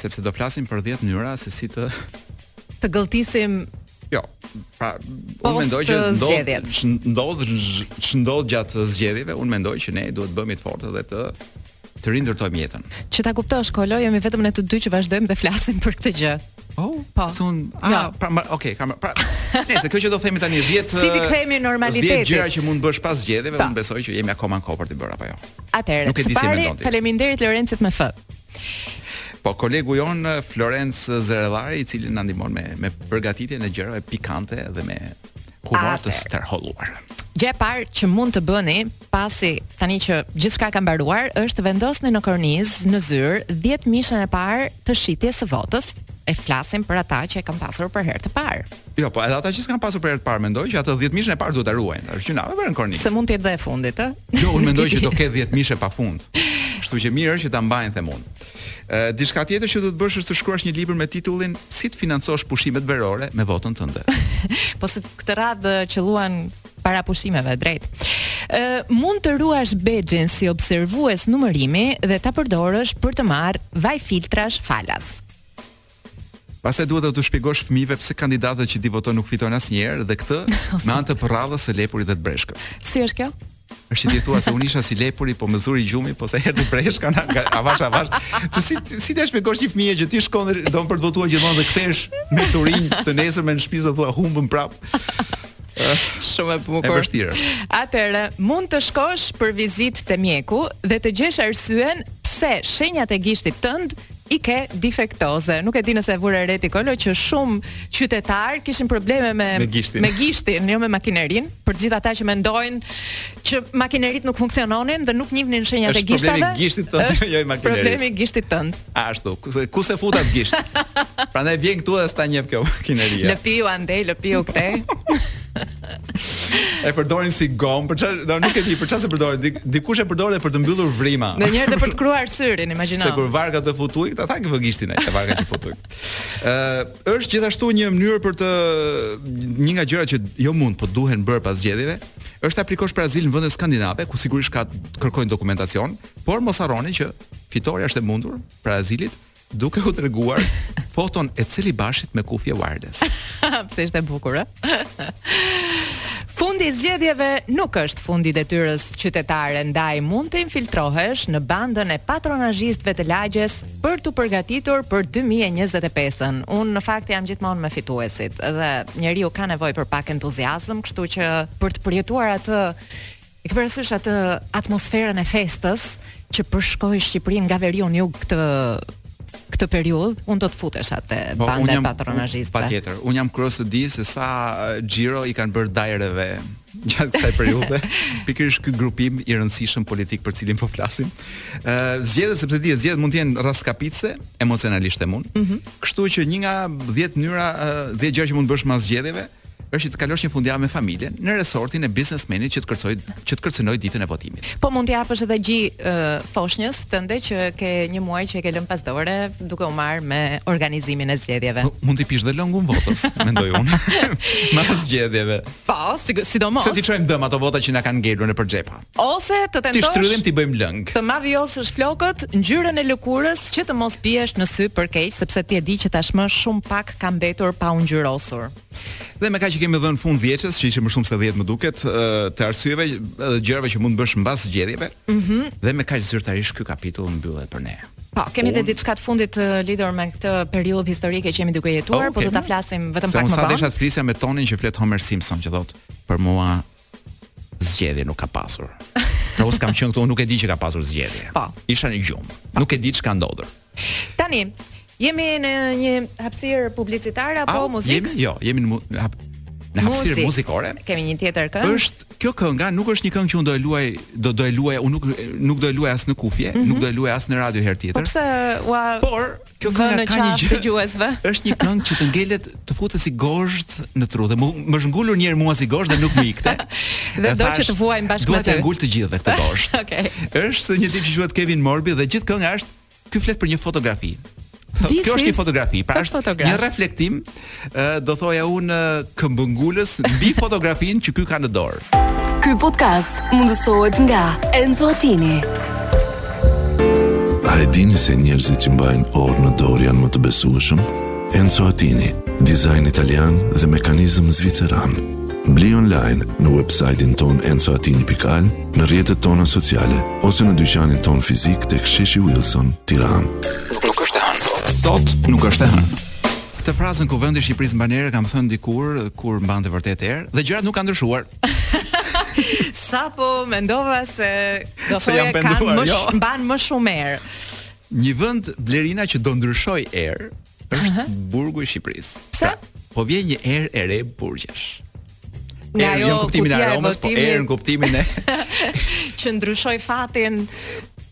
Sepse do flasim për 10 mënyra se si të të gëlltisim Jo, pra unë mendoj që ndodh ndodh ç'ndodh gjatë zgjedhjeve, unë mendoj që ne duhet të bëhemi të fortë dhe të të rindërtojmë jetën. Që ta kuptosh, Kolo, jemi vetëm ne të dy që vazhdojmë dhe flasim për këtë gjë. Oh, po. Tun, a, ja. pra, ma, okay, kam, pra, nëse kjo që do themi tani 10 Si të kthehemi në normalitet? 10 gjëra që mund të bësh pas zgjedhjeve, po. unë besoj që jemi akoma në kohë për të bërë apo jo. Atëherë, së pari, faleminderit Lorencit me F. Po kolegu jonë Florenc Zerellari i cili na ndihmon me me përgatitjen e gjërave pikante dhe me humor të stërholluar. Gjëja e parë që mund të bëni pasi tani që gjithçka ka mbaruar është të vendosni në kornizë në zyrë 10 mijshen e parë të shitjes së votës. E flasim për ata që e kanë pasur për herë të parë. Jo, po edhe ata që s'e kanë pasur për herë të parë mendoj që atë 10 mijshen e parë duhet ta ruajnë. Tash që na më vënë në kornizë. Se mund të jetë dhe e fundit, ë? Jo, unë mendoj që do ketë 10 mijshe pa fund. Kështu që mirë është që ta mbajnë them unë. Ë diçka tjetër që do të bësh është të shkruash një libër me titullin Si të financosh pushimet verore me votën tënde. po se këtë radhë qëlluan para pushimeve drejt. Ë mund të ruash bexhin si observues numërimi dhe ta përdorësh për të marrë vaj filtra falas. Pastaj duhet dhe t'u shpjegosh fëmijëve pse kandidatët që ti voton nuk fitojnë asnjëherë dhe këtë me anë të përrallës së lepurit dhe të breshkës. Si është kjo? Është që ti thua se unë isha si lepuri, po më zuri gjumi, po sa herë të breshka na ka avash avash. Po si si të shpjegosh një fëmijë që ti shkon dhe don për të votuar gjithmonë dhe kthehesh me turinj të nesërmen në shtëpi dhe thua humbëm prapë. Shumë e bukur. E vështirë. Atëherë, mund të shkosh për vizitë te mjeku dhe të gjesh arsyen pse shenjat e gishtit tënd I ke defektoze. Nuk e di nëse e vure re ti Kolo që shumë qytetarë kishin probleme me me gishtin, me gishtin, jo me makinerinë, për gjithë ata që mendojnë që makineritë nuk funksiononin dhe nuk njihnin shenjat e gishtave. Është problemi i gishtit tënd, është jo i makinerisë. Problemi i gishtit tënd. Ashtu, ku, ku s'e futët gishtin? Prandaj vjen këtu edhe s'ta njeh kjo makineria. Lëpiu andej, lëpiu këtej. e përdorin si gomë, për çfarë, unë nuk e di për çfarë s'e përdorin. Dik, dikush e përdor për të mbyllur vrima. Unë njëherë edhe për të kruar syrin, imagjino. Se kur varka të fut ujë, t'a thanë vër gishtin ai, varka të fut ujë. Ë, uh, është gjithashtu një mënyrë për të një nga gjërat që jo mund, po duhen bërë pas zgjedhjeve, është të aplikosh për azil në vende skandinave, ku sigurisht që kërkojnë dokumentacion, por mos harroni që fitorja është e mundur për azilin, duke u treguar foton e Çelibashit me kufje wireless. Pse ishte bukur, ë? Fundi i zgjedhjeve nuk është fundi i detyrës qytetare, ndaj mund të infiltrohesh në bandën e patronazhistëve të lagjes për t'u përgatitur për 2025-ën. Unë në fakt jam gjithmonë me fituesit dhe njeriu ka nevojë për pak entuziazëm, kështu që për të përjetuar atë E ke parasysh atë atmosferën e festës që përshkoi Shqipërinë nga veriu në jug këtë këtë periudhë, unë do të futesha te po, banda e patronazhistëve. Patjetër, unë jam kurioz të di se sa xhiro i kanë bërë dajreve gjatë kësaj periudhe. Pikërisht ky grupim i rëndësishëm politik për të cilin po flasim. Ë zgjedhjet sepse dihet zgjedhjet mund të jenë rraskapitëse emocionalisht e mund. Mm -hmm. Kështu që një nga 10 mënyra, 10 gjëra që mund të bësh pas zgjedhjeve është që ti të kalosh një fundjavë me familjen në resortin e biznesmenit që të kërcoi që të kërcënoi ditën e votimit. Po mund t'i japësh edhe gji uh, foshnjës tënde që ke një muaj që e ke lënë pas dore duke u marrë me organizimin e zgjedhjeve. Po, mund t'i pish dhe lëngun votës, mendoj unë. Mas zgjedhjeve. Po, sidomos. Se s'do t'i çojmë dëm ato vota që na kanë ngelur nëpër xhepa. Ose të tentosh të mavijosësh flokët, ngjyrën e lëkurës që të mos biesh në sy për keq, sepse ti e di që tashmë shumë pak ka mbetur pa u ngjyrosur. Dhe me kaq i kemi dhënë fund dhjetëshes, që ishte më shumë se 10 më duket, të arsyeve dhe gjërave që mund të bësh mbas zgjedhjeve. Ëh. Mm dhe me kaq zyrtarisht ky kapitull mbyllet për ne. Po, kemi edhe diçka të fundit ë lidhur me këtë periudhë historike që jemi duke jetuar, oh, okay. po do ta flasim vetëm pak më vonë. Sa desha të flisja me tonin që flet Homer Simpson që thotë për mua Zgjedhje nuk ka pasur. Pra unë s'kam qenë këtu, unë nuk e di që ka pasur zgjedhje. Po. Isha në gjumë. Nuk e di ç'ka ndodhur. Tani, jemi në një hapësirë publicitare apo muzikë? Jemi, jo, jemi në hapësirë në hapësirë Muzik. muzikore. Kemi një tjetër këngë. Është kjo kënga, nuk është një këngë që unë do e luaj, do do e luaj, unë nuk nuk do e luaj as në kufje, mm -hmm. nuk do e luaj as në radio herë tjetër. Po pse ua Por Kjo këngë në qafë gjë... dëgjuesve. Është një këngë që të ngelet, të futet si gozhdë në tru dhe më është ngulur një herë mua si gozhdë dhe nuk më ikte. dhe do që të vuajmë bashkë me ty. Do t'ua ngul të gjithëve këtë gozhdë. Okej. Okay. Është një tip që quhet Kevin Morby dhe gjithë kënga është ky flet për një fotografi. Kjo është një fotografi, pra është një reflektim do thoja unë këmbëngulës mbi fotografinë që ky ka në dorë. Ky podcast mundësohet nga Enzo Attini. A e dini se njerëzit që mbajnë orë në dorë janë më të besueshëm? Enzo Attini, dizajn italian dhe mekanizëm zviceran. Bli online në website-in tonë enzoattini.al, në rrjetet tona sociale, ose në dyqanin tonë fizik tek sheshi Wilson, Tiranë. Nuk është e hënë. Sot nuk është e hënë. Këtë frazën Kuvendi i Shqipërisë mban erë, kam thënë dikur kur mbante vërtet erë dhe gjërat nuk kanë ndryshuar. Sapo mendova se do të thoja kanë më jo. mban më shumë erë. Një vend Blerina që do ndryshojë erë është burgu i Shqipërisë. Pse? Pra, po vjen një erë e re burgjesh. Nga jo, jo në kuptimin e aromës, po erë në kuptimin e që ndryshon fatin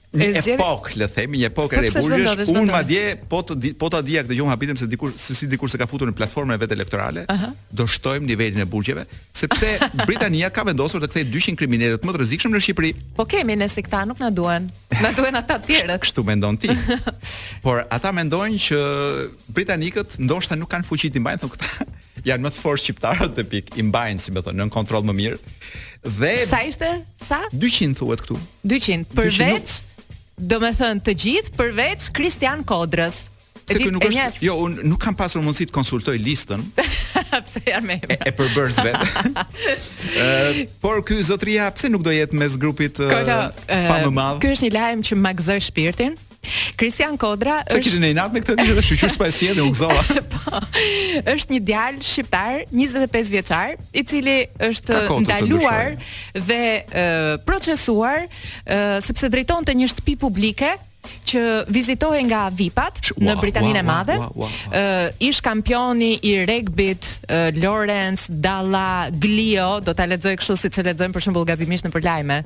Një zgjedhje... epokë, le themi, një epokë e re burgjesh. Unë madje po të po ta dija këtë gjë, habitem se dikush se si dikush s'e ka futur në platformën e vet elektorale, uh -huh. do shtojmë nivelin e burgjeve, sepse Britania ka vendosur të kthejë 200 kriminelët më të rrezikshëm në Shqipëri. Po kemi ne se këta nuk na duan. Na duan ata të tjerët. Kështu mendon ti. Por ata mendojnë që britanikët ndoshta nuk kanë fuqi të mbajnë këta. janë më të fortë shqiptarët dhe pik, i mbajnë, si me thënë, nën kontroll më mirë. Dhe Sa ishte? Sa? 200 thuhet këtu. 200. Përveç, do me thënë të gjithë, përveç Kristian Kodrës. Se ky nuk është, jo, unë nuk kam pasur mundësi të konsultoj listën. pse janë me emra? E, e përbërës vetë. uh, por ky zotria pse nuk do jetë mes grupit uh, famëmadh? Ky është një lajm që më gëzoi shpirtin. Kristian Kodra është Sa kishte në inat me këtë ditë, shyqyr s'po e sjell, u gëzova. Po. Është një djalë shqiptar, 25 vjeçar, i cili është ndaluar dhe uh, procesuar uh, sepse drejtonte një shtëpi publike që vizitohej nga VIP-at në Britaninë e Madhe. Ë ish-kampioni i regbit uh, Lawrence Dallaglio, do ta lexoj kështu siç e lexojmë për shembull gabimisht nëpër lajme,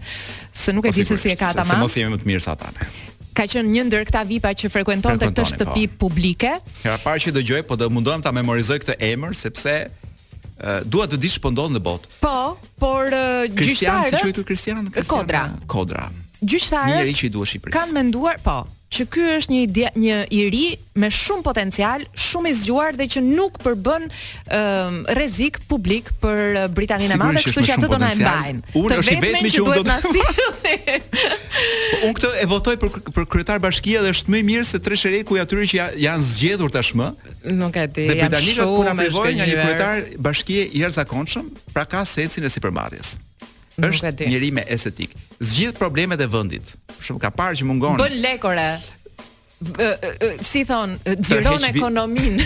se nuk e di se si e kanë ata. Se mos jemi më të mirë se ata. ka qenë një ndër këta VIP-a që frekuentonte këtë shtëpi po. publike. Hera parë që dëgjoj, po do mundohem ta memorizoj këtë emër sepse uh, dua të di ç'po ndodh në botë. Po, por uh, gjyqtarët Kristian, si Kristian, Kristian Kodra. Kodra. Gjyqtarët kanë menduar, po, që ky është një ide, një i ri me shumë potencial, shumë i zgjuar dhe që nuk përbën ë uh, rrezik publik për Britaninë e Madhe, kështu që atë do na e mbajnë. Unë është i vetmi që duhet na si. Po, unë këtë e votoj për për kryetar bashkie dhe është më i mirë se treçereku i atyre që janë zgjedhur tashmë. Nuk e di. Dhe britanikët po na privojnë një kryetar bashkie i jashtëzakonshëm, pra ka sensin e sipërmarrjes është njeri me estetikë. Zgjidh problemet e vendit. Për shembull, ka parë që mungon. Bën lekore. si thon, xhiron ekonomin,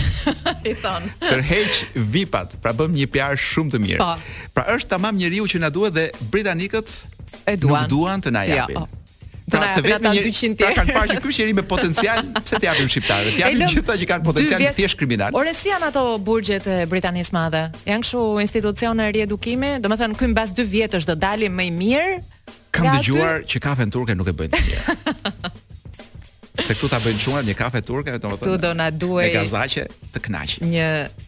i thon. Tërheq vipat, pra bëm një PR shumë të mirë. Pa. Po. Pra është tamam njeriu që na duhet dhe britanikët e duan. Nuk duan të na jo. japin. Ja. Pra, të vetë ata 200 tjerë. Pra kanë parë që ky është me potencial, pse të japim shqiptarëve? Të japin gjithë ata që kanë potencial të thjesht kriminal. Ore si janë ato burgjet e Britanisë së Madhe? Janë kështu institucione riedukimi, domethënë ky mbas 2 vjetësh do dali më i mirë, Kam dëgjuar që kafen turke nuk e bëjnë të mirë. Se këtu ta bëjnë çunat një kafe turke, domethënë. Tu do na duhej. Me xhezve qe të kënaqë. Një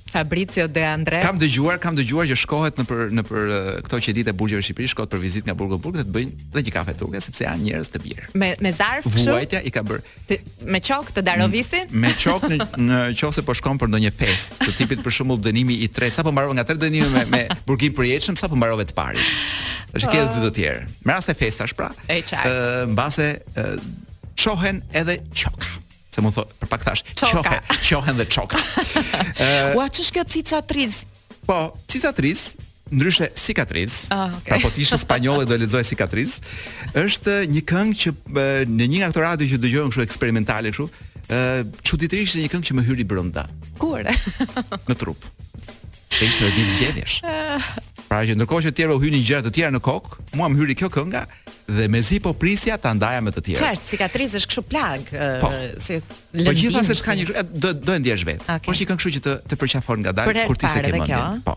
Fabrizio De Andre. Kam dëgjuar, kam dëgjuar që shkohet nëpër nëpër këto që di ti burgjet e Shqipërisë, shkohet për vizitë nga burgu në burg dhe të bëjnë dhe një kafe turke sepse janë njerëz të mirë. Me me zarf kështu. Vuajtja i ka bër. Të, me qok të darovisin? Mm, me qok në, në qofë se po shkon për ndonjë fest, të tipit për shembull dënimi i tretë, sapo mbarove nga tre dënime me, me burgim të përjetshëm, sapo mbarove të parin. Ke dhe dy të tjerë. Me raste festash pra. E qartë. Ë mbase çohen edhe qoka se më thot për pak thash çoka, çohen dhe qoka ua ç'është kjo cicatriz Po, cicatriz, ndryshe sikatriz. Ah, okay. Pra po të ishte spanjolle do e lexoje sikatriz. Është një këngë që në një nga ato radio që dëgjojmë kështu eksperimentale kështu, ë çuditërisht një këngë që më hyri brenda. Kur? në trup. E ishte në ditë zgjedhjesh. Pra që ndërkohë që të tjerë u hynin gjëra të tjera në kokë, mua më hyri kjo kënga dhe mezi po prisja ta ndaja me të tjerë. Qartë, sikatriz është kështu plag, po, si Po gjithsesi ka një do do e ndjesh vetë. Okay. Po është një këngë kështu që të të përqafon ngadalë kur ti s'e ke mendjen. Po.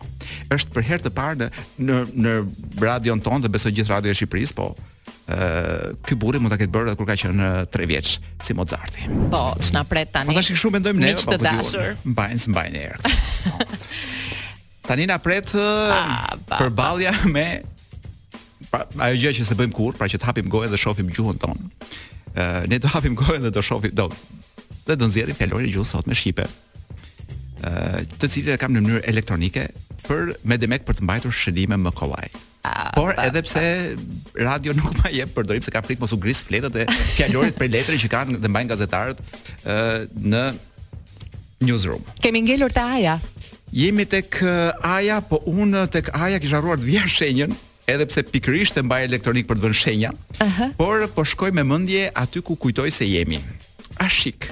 Është për herë të parë në në në radion ton dhe besoj gjithë radiot e Shqipërisë, po. Ë ky burri mund ta ketë bërë kur ka qenë 3 vjeç si Mozarti. Po, ç'na pret tani? Po tash kështu mendojmë ne, po. Mbajnë, mbajnë erë. Tani na pret përballja me pra, ajo gjë që s'e bëjmë kurrë, pra që të hapim gojën dhe shofim gjuhën tonë. Ë ne do hapim gojën dhe do shohim do dhe do nxjerrim fjalorin e gjuhës sotme shqipe. Ë të cilin e kam në mënyrë elektronike për me demek për të mbajtur shënime më kollaj. Por edhe pse radio nuk ma jep në përdorim se ka frikë mos u gris fletët e fjalorit për letrën që kanë dhe mbajnë gazetarët ë në newsroom. Kemi ngelur te A-ja. Jemi tek A-ja, po unë tek A-ja kisha harruar të vija shenjën, edhe pse pikërisht e mbaj elektronik për të vënë shenja. Uh -huh. Por po shkoj me mendje aty ku kujtoj se jemi. Ashik.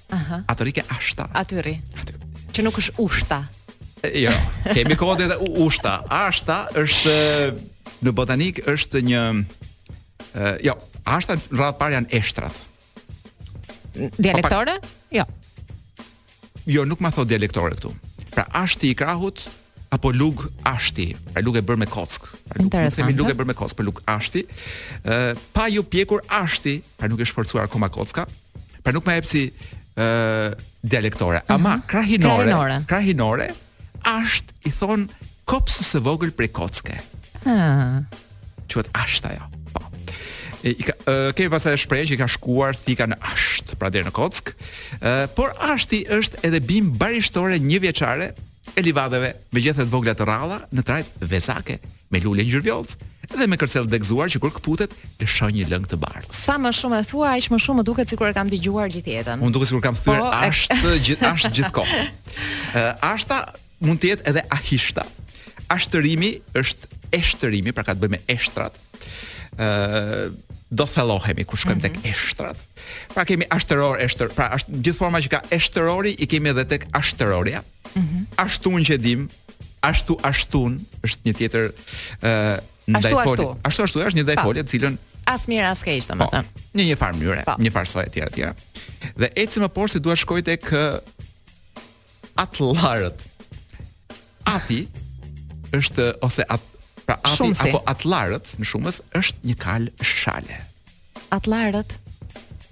Aha. Aty rri ke ashta. Aty rri. Aty. Që nuk është ushta. Jo, kemi kohë deri te ushta. Ashta është në botanik është një uh, jo, ashta në radhë të parë janë eshtrat. Dialektore? Jo. Jo, nuk ma thot dialektore këtu. Pra, ashti i krahut apo lugë ashti, pra lugë e bërë me kockë. Pra nuk nuk themi lugë e bërë me kockë, por lugë ashti. ë pa iu pjekur ashti, pra nuk është forcuar akoma kocka. Pra nuk më jep si ë dialektore, mhm. ama krahinore, krahinore, krahinore asht i thonë kopsës së vogël prej kocke. Ah. Quhet asht ajo. Po. E, i ka, e, kemi pasaj e shprej që i ka shkuar thika në asht, pra dhe në kockë, e, por ashti është edhe bimë barishtore njëvjeçare, e livadheve me gjethe të vogla të rralla në trajtë vezake me lule ngjyrëvjollcë dhe me kërcell degëzuar që kur këputet lëshon një lëng të bardhë. Sa më shumë e thua, aq më shumë më duket sikur e kam dëgjuar gjithë jetën. Unë duket sikur kam thyer po, asht gjithë asht gjithë kohën. Uh, ashta mund të jetë edhe ahishta. Ashtërimi është eshtërimi, pra ka të bëjë me eshtrat. ë do thellohemi kur shkojmë mm -hmm. tek mhm. eshtrat. Pra kemi ashtëror, eshtër, pra është gjithë forma që ka eshtërori i kemi edhe tek ashtërori. Mm -hmm. Ashtu që dim, ashtu ashtu është një tjetër ë uh, ndaj ashtu, ashtu. ashtu ashtu është një ndajfolje të cilën as mirë as keq domethënë. Po, në një farë mënyre, po. një farë soj etj etj. Dhe ecim më poshtë se dua të shkoj tek Atllarët. Ati është ose at, pra ati Shumësi. apo atllarët në shumës është një kalë shale. Atllarët.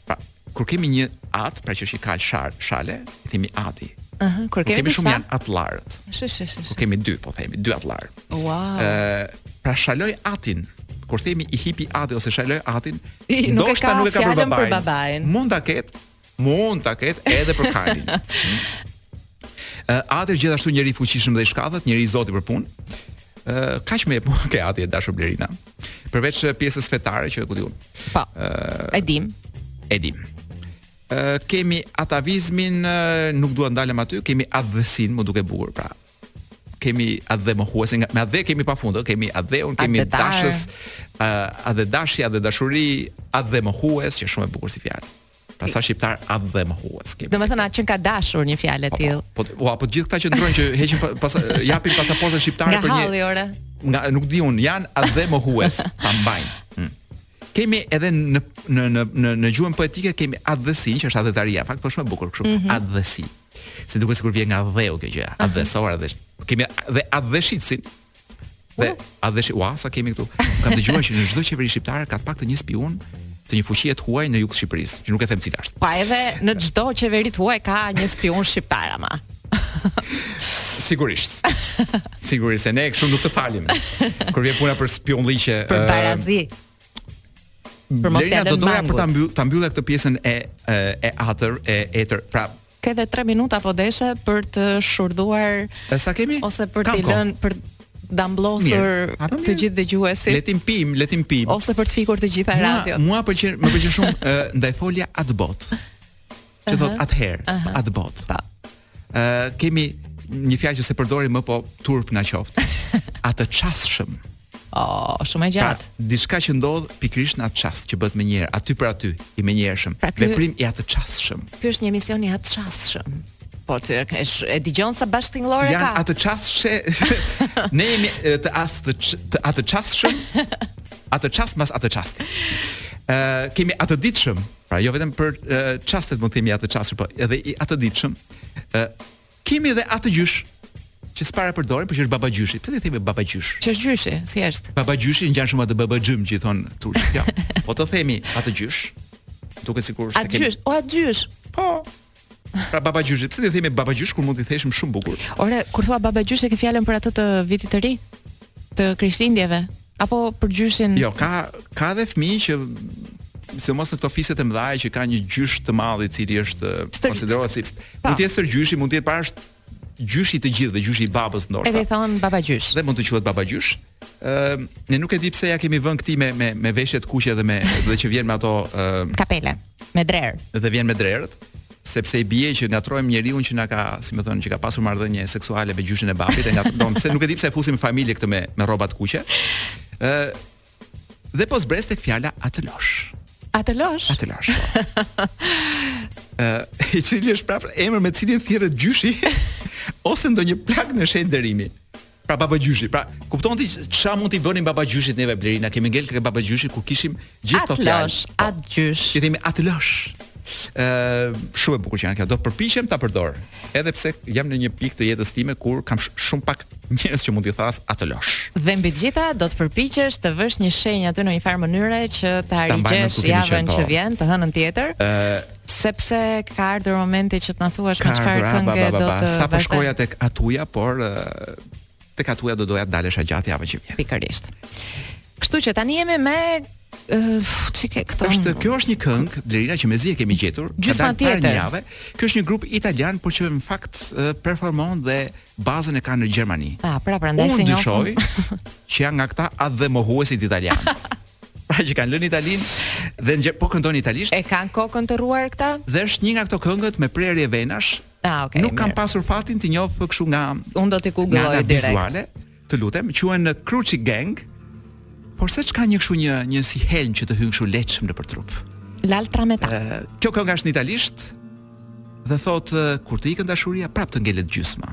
Pra, kur kemi një at, pra që është një kalë shar, shale, i themi ati. Ëh, uh -huh, kur kemi, kemi shumë janë atllarët. Shi, shi, shi, Kur kemi dy, po themi, dy atllarë. Wow. Ë, pra shaloj atin kur themi i hipi atit ose shaloj atin, ndoshta nuk e ka për babain. Mund ta ketë, Mund ta ketë edhe për kalin. Ë at është gjithashtu njeri i fuqishëm dhe i shkathët, njeri i zoti për punë. Ë kaq më jep mua ke ati e dashur Blerina. Përveç eh, pjesës fetare që ku di un. Po. E dim. E dim. Ë kemi atavizmin, eh, nuk dua të ndalem aty, kemi atdhesin, më duket bukur, pra kemi atdhemohuese nga me atdhe kemi pafund, kemi atdheun, kemi dashës, ë uh, atdhedashja, atdhedashuri, atdhemohues, që shumë e bukur si fjalë. Pra sa shqiptarë atdhemohues kemi. Domethënë atë që ka dashur një fjalë e po, po, tillë. Po, po, po, po gjithë këta që ndërrojnë që heqin pa, pas, japin pasaportën shqiptare për një. Nga halli ore. Nga nuk di un, janë atdhemohues, ta mbajnë. Hmm. kemi edhe në në në në në gjuhën poetike kemi atdhesi që është atdhetari, fakt po shumë e bukur kështu. Mm -hmm. Atdhesi. Se duket sikur vjen nga atdheu kjo gjë, atdhesorja dhe kemi dhe atdheshitësin. Dhe uh. atdheshi, ua, sa kemi këtu. Kam dëgjuar që në çdo qeveri shqiptare ka të paktën një spiun të një fuqie të huaj në jug të Shqipërisë, që nuk e them cila është. Po edhe në çdo qeveri të huaj ka një spiun shqiptar ama. Sigurisht. Sigurisht se ne kështu nuk të falim. Kur vjen puna për spionlliqe, për barazi. Po mos, do doja për ta mbyll, ta mbyllë këtë pjesën e e, e atër e etër. Pra, ke edhe 3 minuta po deshe për të shurdhuar. Sa kemi? Ose për të lënë, për të damllosur të gjithë dëgjuesit. Le tim pim, le tim pim. Ose për të fikur të gjitha radiot. Mua pëlqen, më pëlqen shumë ndaj folja atbotë. që uh -huh. thot atëherë, uh -huh. atbotë. Po. Uh, kemi një fjalë që s'e përdorim më po turp na qoftë. atëçastshëm. Oh, shumë e pra, gjatë. Pra, diçka që ndodh pikërisht në atë çast që bëhet menjëherë, aty për aty, i menjëhershëm. Pra, Veprim i atëçastshëm. Ky është një emision i atëçastshëm. Po ti e ke e dëgjon sa bashkëtingëllore ka. Janë atëçastshë. ne jemi të as të të atëçastshëm. Atë çast mas atë çasti. Ë uh, kemi atëditshëm. Pra jo vetëm për uh, çastet mund të themi atëçastë, po edhe i atëditshëm. Ë uh, kemi edhe atëgjysh që s'para përdorim, por që është babagjyshi. Pse t'i themi babagjysh? Që është gjyshi, thjesht. Babagjyshi ngjan shumë atë babaxhëm që i thon turqit. Ja. Po të themi atëgjysh. Duket sikur s'e kemi. Atëgjysh, o atëgjysh. Po, Pra babagjyshi, pse t'i themi babagjysh kur mund t'i thoshim shumë bukur? Ore, kur thua babagjysh e ke fjalën për atë të vitit të ri, të Krishtlindjeve, apo për gjyshin? Jo, ka ka edhe fëmijë që sidomos në këto fiset e mëdha që ka një gjysh të madh i cili është konsiderohet si mund të jetë stërgjyshi, mund të jetë para është gjyshi i të gjithëve, gjyshi i babës ndoshta. Edhe thon babagjysh. Dhe mund të quhet babagjysh. Ë, uh, ne nuk e di pse ja kemi vënë këtij me me me veshje të kuqe dhe me dhe që vjen me ato ë uh, kapele, me drer. Dhe vjen me drerët sepse i bie që ngatrojm njeriun që na ka, si më thon, që ka pasur marrëdhënie seksuale me gjyshin e babit, e ngatrojm, pse nuk e di pse e fusim në familje këtë me me rroba të kuqe. Ë, Dhe po zbres tek fjala atëlosh. Atëlosh? Atëlosh. Po. Ë, uh, i cili është prapë emër me cilin thirret gjyshi ose ndonjë plak në shenjë nderimi. Pra babagjyshi. Pra, kupton ti ç'a mund t'i bënim babagjyshit neve Blerina? Kemi ngel tek babagjyshi kur kishim gjithë këto fjalë. Atëlosh, po. atgjysh. T'i themi atëlosh. Ë, uh, shumë bukur që janë këto. Do përpiqem ta përdor. Edhe pse jam në një pikë të jetës time kur kam shumë pak njerëz që mund t'i thërras atëlosh. Dhe mbi të gjitha do të përpiqesh të vësh një shenjë aty në një farë mënyre që ta rigjesh javën që po. vjen, të hënën tjetër. Ë sepse ka ardhur momenti që të na thuash me çfarë këngë do të Sa po shkoja tek atuja, por Tek atuja do doja të ndalesha gjatë javës që vjen. Pikërisht. Kështu që tani jemi me çike këto. Është kjo është një këngë Blerina që mezi e kemi gjetur. Gjysma tjetër. Një javë. Ky është një grup italian, por që në fakt performon dhe bazën e kanë në Gjermani. Po, pra prandaj s'i njoh. Unë dyshoj që janë nga këta atdhemohuesit italianë. pra që kanë lënë Italinë dhe na po këndojnë italisht. E kanë kokën të rruar këta? Dhe është një nga këto këngët me prerje venash, Ah, okay, Nuk kam pasur fatin t'i njoh kështu nga Unë do të googloj direkt. Vizuale, të lutem, quhen në Cruci Gang. Por seç ka një kështu një një si helm që të hyn kështu lehtshëm nëpër trup. L'altra metà. Uh, kjo këngë është në italisht dhe thotë kur të ikën dashuria prap të ngelet gjysma.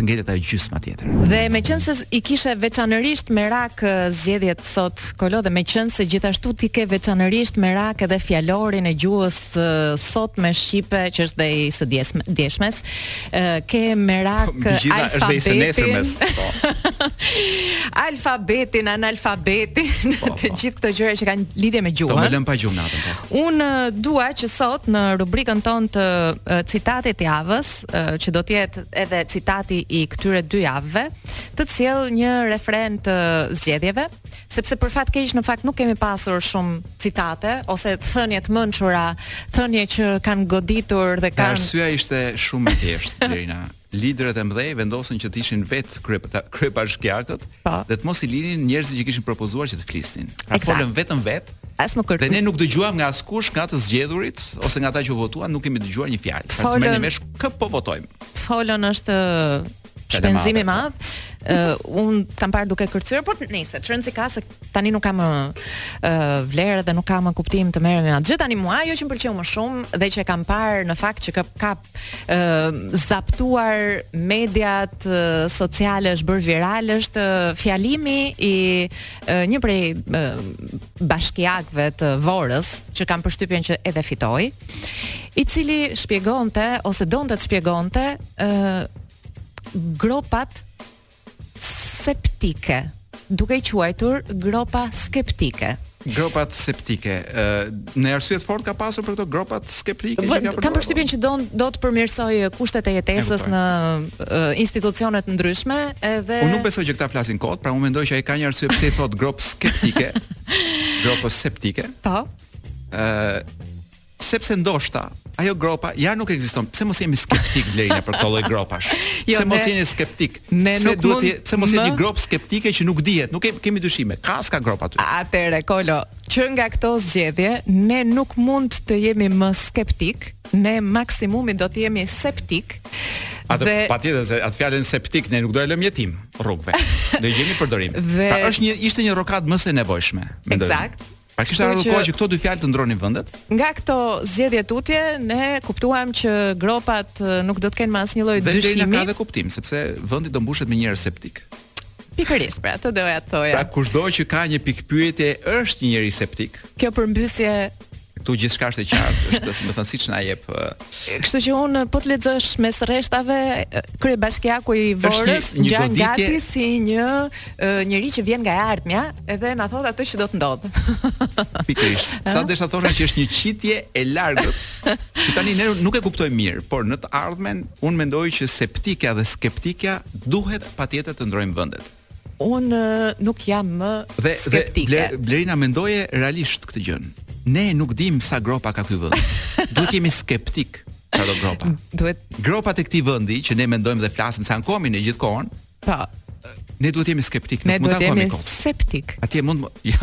të ngelet ajo gjysma tjetër. Dhe meqënëse i kishe veçanërisht merak zgjedhjet sot, Kolo, dhe meqënëse gjithashtu ti ke veçanërisht merak edhe fjalorin e gjuhës sotme shqipe, që është dhe i së djesme, djeshmes, ke merak po, alfabetin, po. alfabetin, analfabetin, po, të po. gjitha këto gjëra që kanë lidhje me gjuhën. Do më lënë pa gjuhë në atëm, po. Unë dua që sot në rubrikën tonë të citatit javës, që do të jetë edhe citati i këtyre dy javëve, të sjell një refren të zgjedhjeve, sepse për fat keq në fakt nuk kemi pasur shumë citate ose thënie të mençura, thënie që kanë goditur dhe kanë Arsyeja ishte shumë e thjeshtë, Lerina. Liderët e mëdhej vendosën që të ishin vetë krye kryebashkiakët po. dhe të mos i linin njerëzit që kishin propozuar që të flisnin. Pra exact. folën vetëm vetë, As nuk kërkuan. Dhe ne nuk dëgjuam nga askush nga të zgjedhurit ose nga ata që votuan, nuk kemi dëgjuar një fjalë. Pra të merrnim vesh kë po votojmë. Fjala është shpenzim i madh. Uh, unë kam parë duke kërcyer, por nëse çon si ka se tani nuk ka më uh, vlerë dhe nuk ka më kuptim të merrem me atë. Gjithsesi tani mua ajo që më pëlqeu më shumë dhe që e kam parë në fakt që ka, ka zaptuar mediat sociale është bërë viral është fjalimi i një prej bashkiakëve të Vorës që kam përshtypjen që edhe fitoi i cili shpjegonte ose donte të shpjegonte gropat septike, duke i quajtur gropa skeptike. Gropat septike. Ë një arsye të fortë ka pasur për këto gropat skeptike që ka Kam përshtypjen që do do të përmirësojë kushtet e jetesës në uh, institucione të ndryshme, edhe Unë nuk besoj që këta flasin kot, pra unë mendoj që ai ka një arsye pse i thotë gropë skeptike. gropë septike. Po. Ë sepse ndoshta ajo gropa as nuk ekziston. Pse mos jemi skeptikë Lerina për këto lloj gropash? Jo, pse mos jemi skeptikë? Ne pse nuk duhet të pse mos jetë një gropë skeptike që nuk dihet, nuk kemi kemi dyshime. Ka s'ka gropa aty. Atëherë Kolo, që nga këto zgjedhje ne nuk mund të jemi më skeptikë, ne maksimumi do të jemi septikë. Atë dhe... patjetër se atë fjalën septik ne nuk do e lëmë jetime rrugëve. Do i gjejmë përdorim. Dhe... Pra është një ishte një rokadë më se nevojshme. Eksakt. Pra kishte ardhur koha që këto dy fjalë të ndërronin vendet. Nga këto zgjedhje tutje ne kuptuam që gropat nuk do të kenë më asnjë lloj dyshimi. Dhe ka dhe kuptim sepse vendi do mbushet me njerëz septikë. Pikërisht, pra atë doja të thoja. Pra kushdo që ka një pikëpyetje është një njeri septik. Kjo përmbysje këtu gjithçka është e qartë, është si me thënë siç na jep Kështu që unë po të lexosh mes rreshtave kryebashkiaku i Vorës ngjan gati si një njeri që vjen nga e ardhmja, edhe na thotë atë që do të ndodh. Pikërisht. Sa desha të thosha që është një qitje e largët. Që tani ne nuk e kuptojmë mirë, por në të ardhmen unë mendoj që septika dhe skeptika duhet patjetër të ndrojmë vendet. Unë nuk jam më dhe, skeptike. Dhe Blerina mendoje realisht këtë gjën. Ne nuk dimë sa gropa ka ky vend. Duhet jemi skeptik për ato gropa. Duhet gropat e këtij vendi që ne mendojmë dhe flasim se ankohemi gjithë kohën. Po. Ne duhet jemi skeptik, nuk mund ta kemi kot. Skeptik. Atje mund jo,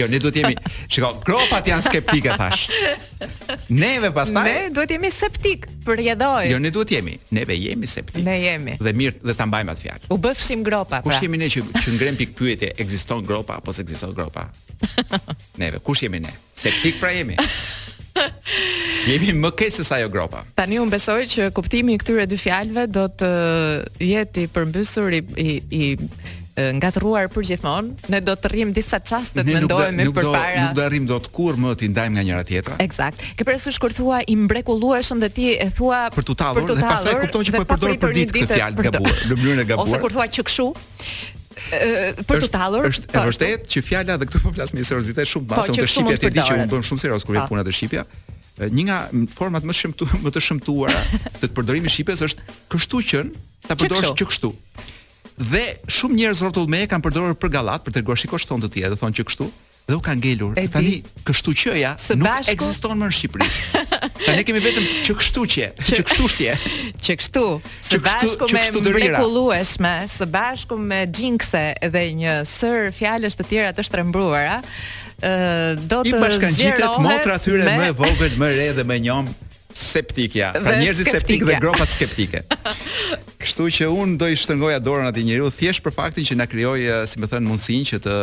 jo ne duhet jemi. Shikoj, gropat janë skeptike thashë. Neve pastaj. Ne duhet jemi skeptik. Për rrjedhojë. Jo, ne duhet jemi. Neve jemi septik. Ne jemi. Dhe mirë, dhe ta mbajmë atë fjalë. U bëfshim gropa, pra. Kush jemi ne që, që ngremë pikëpyetje, ekziston gropa apo s'ekziston gropa? Neve, kush jemi ne? Septik pra jemi. Jemi më keq se sa ajo gropa. Tani un besoj që kuptimi i këtyre dy fjalëve do të jetë i përmbysur i i, i ngatërruar përgjithmonë, ne do të rrimë disa çaste të mendohemi përpara. Nuk do, nuk do arrijmë dot kurrë më t'i ndajmë nga njëra tjetra. Eksakt. Ke parasysh kur thua i mbrekullueshëm dhe ti e thua për të tallur, për të tallur, pastaj kupton që po e përdor për ditë këtë fjalë gabuar, në mënyrën e gabuar. Ose kur thua që kshu, për të tallur. Është e vërtetë që fjala dhe këtu po flas me seriozitet shumë të madh po, te shqipja ti di që un bëhem shumë serioz kur vjen po. puna te shqipja. Një nga format më shëmtu më të shëmtuara të përdorimit shqipes është kështu që ta përdorësh që kështu. Dhe shumë njerëz rrotull meje e kanë përdorur për gallat, për treguar shiko ç'thonë të tjerë, do thonë që kështu, dhe u ka ngelur. E tani kështu qëja nuk bashku... ekziston më në Shqipëri. tani kemi vetëm që kështu që, që kështu si e. Që kështu, së bashku me mrekullueshme, së bashku me jinxe dhe një sërë fjalësh të tjera të shtrembruara, ë do të zgjerohet. I bashkangjitet motra tyre me... më e vogël, më e re dhe më e njomë Septikja, pra njerëzit septik dhe gropat skeptike. Kështu që unë do i shtrëngoja dorën atij njeriu thjesht për faktin që na krijoi, eh, si me thënë, mundësinë që të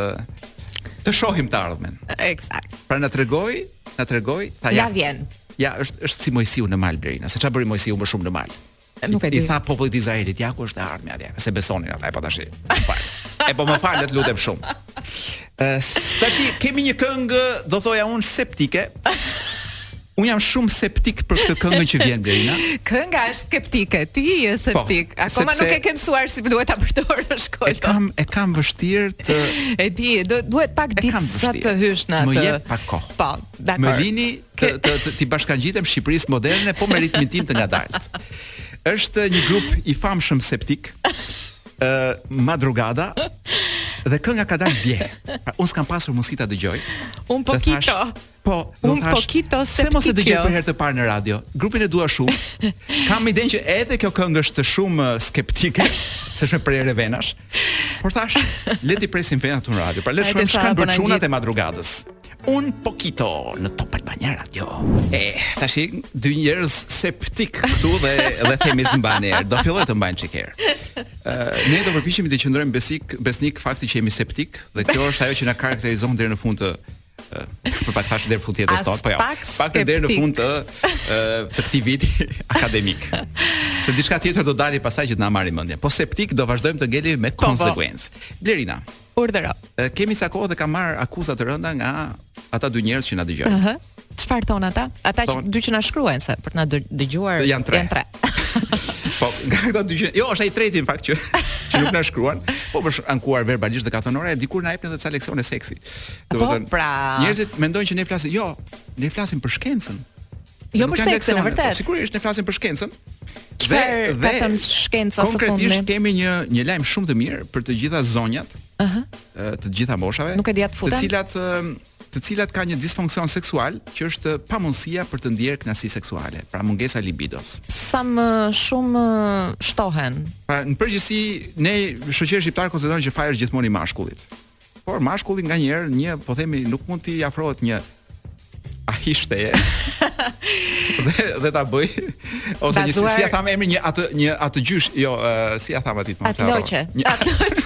të shohim të ardhmen. Eksakt. Pra na tregoi, na tregoi, tha ja. Ja vjen. Ja, është është si Mojsiu në mal Blerina, se çfarë bëri Mojsiu më shumë në mal. Nuk e di. I tha popullit të Izraelit, ja ku është e ardhmja atje, s'e besonin ata e po tash. E po më fal, të lutem shumë. Tash kemi një këngë, do thoja unë septike. Un jam shumë septik për këtë këngë që vjen Blerina. Kënga është skeptike, ti je po, septik. Po, Akoma sepse... nuk e ke mësuar si duhet ta përdorësh shkollë. E kam e kam vështirë të E di, duhet pak ditë sa të hysh në atë. Më jep pak kohë. Po, dakord. Më lini të të, të t'i bashkëngjitem Shqipërisë moderne po me ritmin tim të ngadaltë. Është një grup i famshëm skeptik. ë madrugada dhe kënga ka dalë dje. Pra, unë s'kam pasur mundësi ta dëgjoj. Un poquito Dhe thash, Po, do të thash. Un poquito Pse mos e skeptik dëgjoj jo. për herë të parë në radio? Grupin e dua shumë. Kam idenë që edhe kjo këngë është shumë eh, skeptike, se është me prerë venash. Por thash, le t'i presim venat unë në radio. Pra le të Hajde, shohim sa çka po na bëjnë çunat ngjit. e madrugadës. Un poquito në Top Albania Radio. E, tash i dy njerëz skeptik këtu dhe dhe themi se mbani erë. Do filloj të mbajnë çeker. Ë, ne do përpiqemi të qëndrojmë besik, besnik faktit që jemi skeptik dhe kjo është ajo që na karakterizon deri në fund të ë, për pak tash deri në fund të jetës tonë, po jo. Aspak Pak të deri në skeptik. fund të ë, të këtij viti akademik. Se diçka tjetër do dali pastaj që të na marri mendja. Po skeptik do vazhdojmë të ngelim me konsekuencë. Blerina, Urdhëro. Kemi ca kohë dhe kam marr akuza të rënda nga ata dy njerëz që na dëgjojnë. Ëh. Çfarë thon ata? Ata që dy që na shkruajnë se për të na dëgjuar janë tre. Janë tre. po, nga këta dy që jo, është ai treti në fakt që që nuk na shkruan, po m'u ankua verbalisht dhe ka thënë ore dikur na jepni edhe ca leksione seksi. Do të thënë, pra... njerëzit mendojnë që ne flasim, jo, ne flasim për shkencën. Jo për seksin, e vërtetë. Po, sigurisht ne flasim për shkencën. Dhe dhe shkenca së fundmi. Konkretisht kemi një një lajm shumë të mirë për të gjitha zonjat. Ëh. Të gjitha moshave. Nuk e di a të futem. Të cilat të cilat kanë një disfunksion seksual që është pamundësia për të ndjerë kënaqësi seksuale, pra mungesa e libidos. Sa më shumë shtohen. Pra në përgjithësi në shoqëria shqiptare konsideron që faji është gjithmonë i mashkullit. Por mashkulli nganjëherë një, po themi, nuk mund t'i afrohet një ahishteje dhe dhe ta bëj ose një si ia thamë emrin një atë një atë gjysh jo uh, si ia thamë atit më sa atloçe një atloç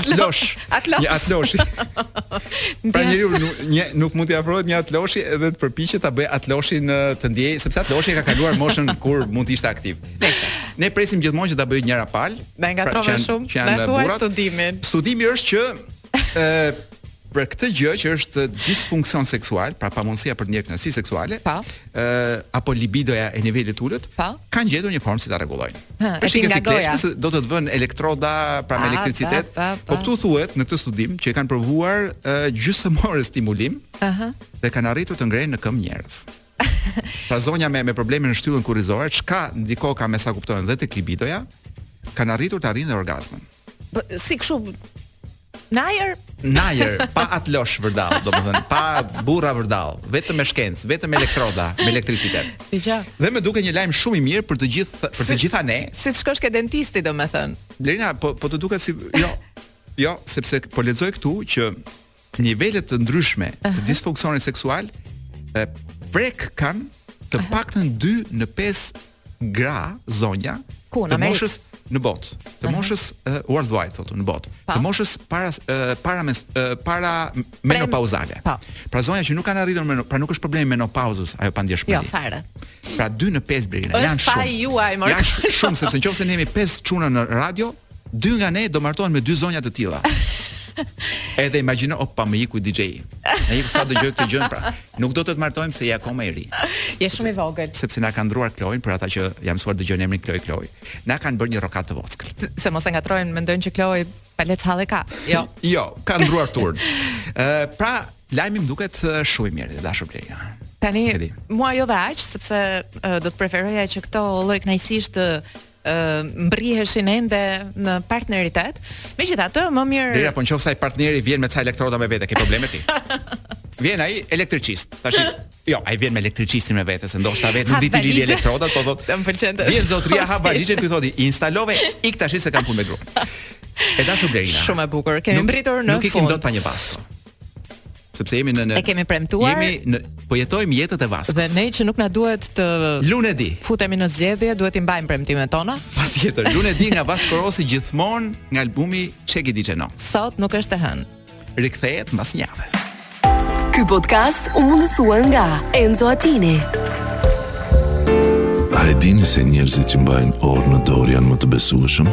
atloç atloç një atloç pra njeriu një nuk mund të afrohet një atloçi edhe të përpiqet ta bëj atloçin të ndjej sepse atloçi ka kaluar moshën kur mund të ishte aktiv ne presim gjithmonë që ta bëj njëra pal Ne ngatërrohemi pra, shumë, na thuaj studimin. Studimi është që e, për këtë gjë që është disfunksion seksual, pra pamundësia për të ndjerë kënaqësi seksuale, pa. ë apo libidoja e nivelit të ulët, pa. kanë gjetur një formë si ta rregullojnë. Për shkak të kësaj, do të të vënë elektroda pra me elektricitet. Pa, pa, pa. Po këtu thuhet në këtë studim që e kanë provuar gjysmore stimulim, ëh, dhe kanë arritur të ngrejnë në këmbë njerëz. pra zonja me me probleme në shtyllën kurrizore, çka ndikoka me sa kuptoj dhe tek libidoja, kanë arritur të arrijnë orgazmin. Po si kshu Najer? Najer, pa atloç vërdall, domethënë, pa burra vërdall, vetëm me shkencë, vetëm me elektroda, me elektricitet. Ja. Dhe më duket një lajm shumë i mirë për të gjithë, për të gjitha ne. Si të shkosh ke dentisti, domethënë. Blerina, po, po të duket si, jo, jo, sepse po lexoj këtu që Nivele të ndryshme të disfunksionit seksual e prekkan të paktën 2 në 5 gra, zonja, Ku, të moshës në botë, të moshës uh, worldwide thotë në botë, të moshës para uh, para mes uh, para menopauzale. Po. Pra zonja që nuk kanë arritur menopauzën, pra nuk është problem i menopauzës, ajo pandjeshmëri. Jo fare. Pra 2 në 5 deri në janë shumë. Është faji juaj, më. Janë shumë sepse nëse ne jemi 5 çuna në radio, Dy nga ne do martohen me dy zonja të tilla. Edhe imagjino, opa, më iku DJ-i. Na iku sa dëgjoi këtë gjë, pra. Nuk do të të martojmë se je akoma i ri. Je shumë i vogël. Sepse na kanë ndruar Kloin për ata që janë mësuar dëgjojnë emrin Kloi Kloi. Na kanë bërë një rokadë të vockël. Se mos e ngatrojnë, mendojnë që Kloi pale ç'halle ka. Jo. jo, ka ndruar turn. Ë, pra, lajmi më duket shumë i mirë, e dashur Blerina. Tani mua jo dhe aq, sepse do të preferoja që këto lloj kënaqësish të mbriheshin ende në partneritet. Megjithatë, më mirë Deri. E po nëse ai partneri vjen me ca elektroda me vete, ke probleme ti. Vjen ai elektricist. Tash jo, ai vjen me elektricistin me vete, se ndoshta vetë nuk di t'i lidhë elektrodat, po thotë. Të pëlqen të. Vjen zotria hap valixhen i thotë, i instalove ik tash se kam punë me gruan. E dashur Blerina. Shumë e bukur. Kemi mbritur në fund. Nuk ikim dot pa një Vasko. sepse jemi në në e kemi premtuar. Jemi në po jetojmë jetët e Vaskos. Dhe ne që nuk na duhet të Lunedì. Futemi në zgjedhje, duhet t'i mbajmë premtimet tona. Patjetër, Lunedì nga Vasko Rossi gjithmonë nga albumi C'è chi dice no. Sot nuk është e hënë. Rikthehet mbas një jave. Ky podcast u mundësua nga Enzo Attini. A e dini se njerëzit që mbajnë orë në dorë janë më të besueshëm?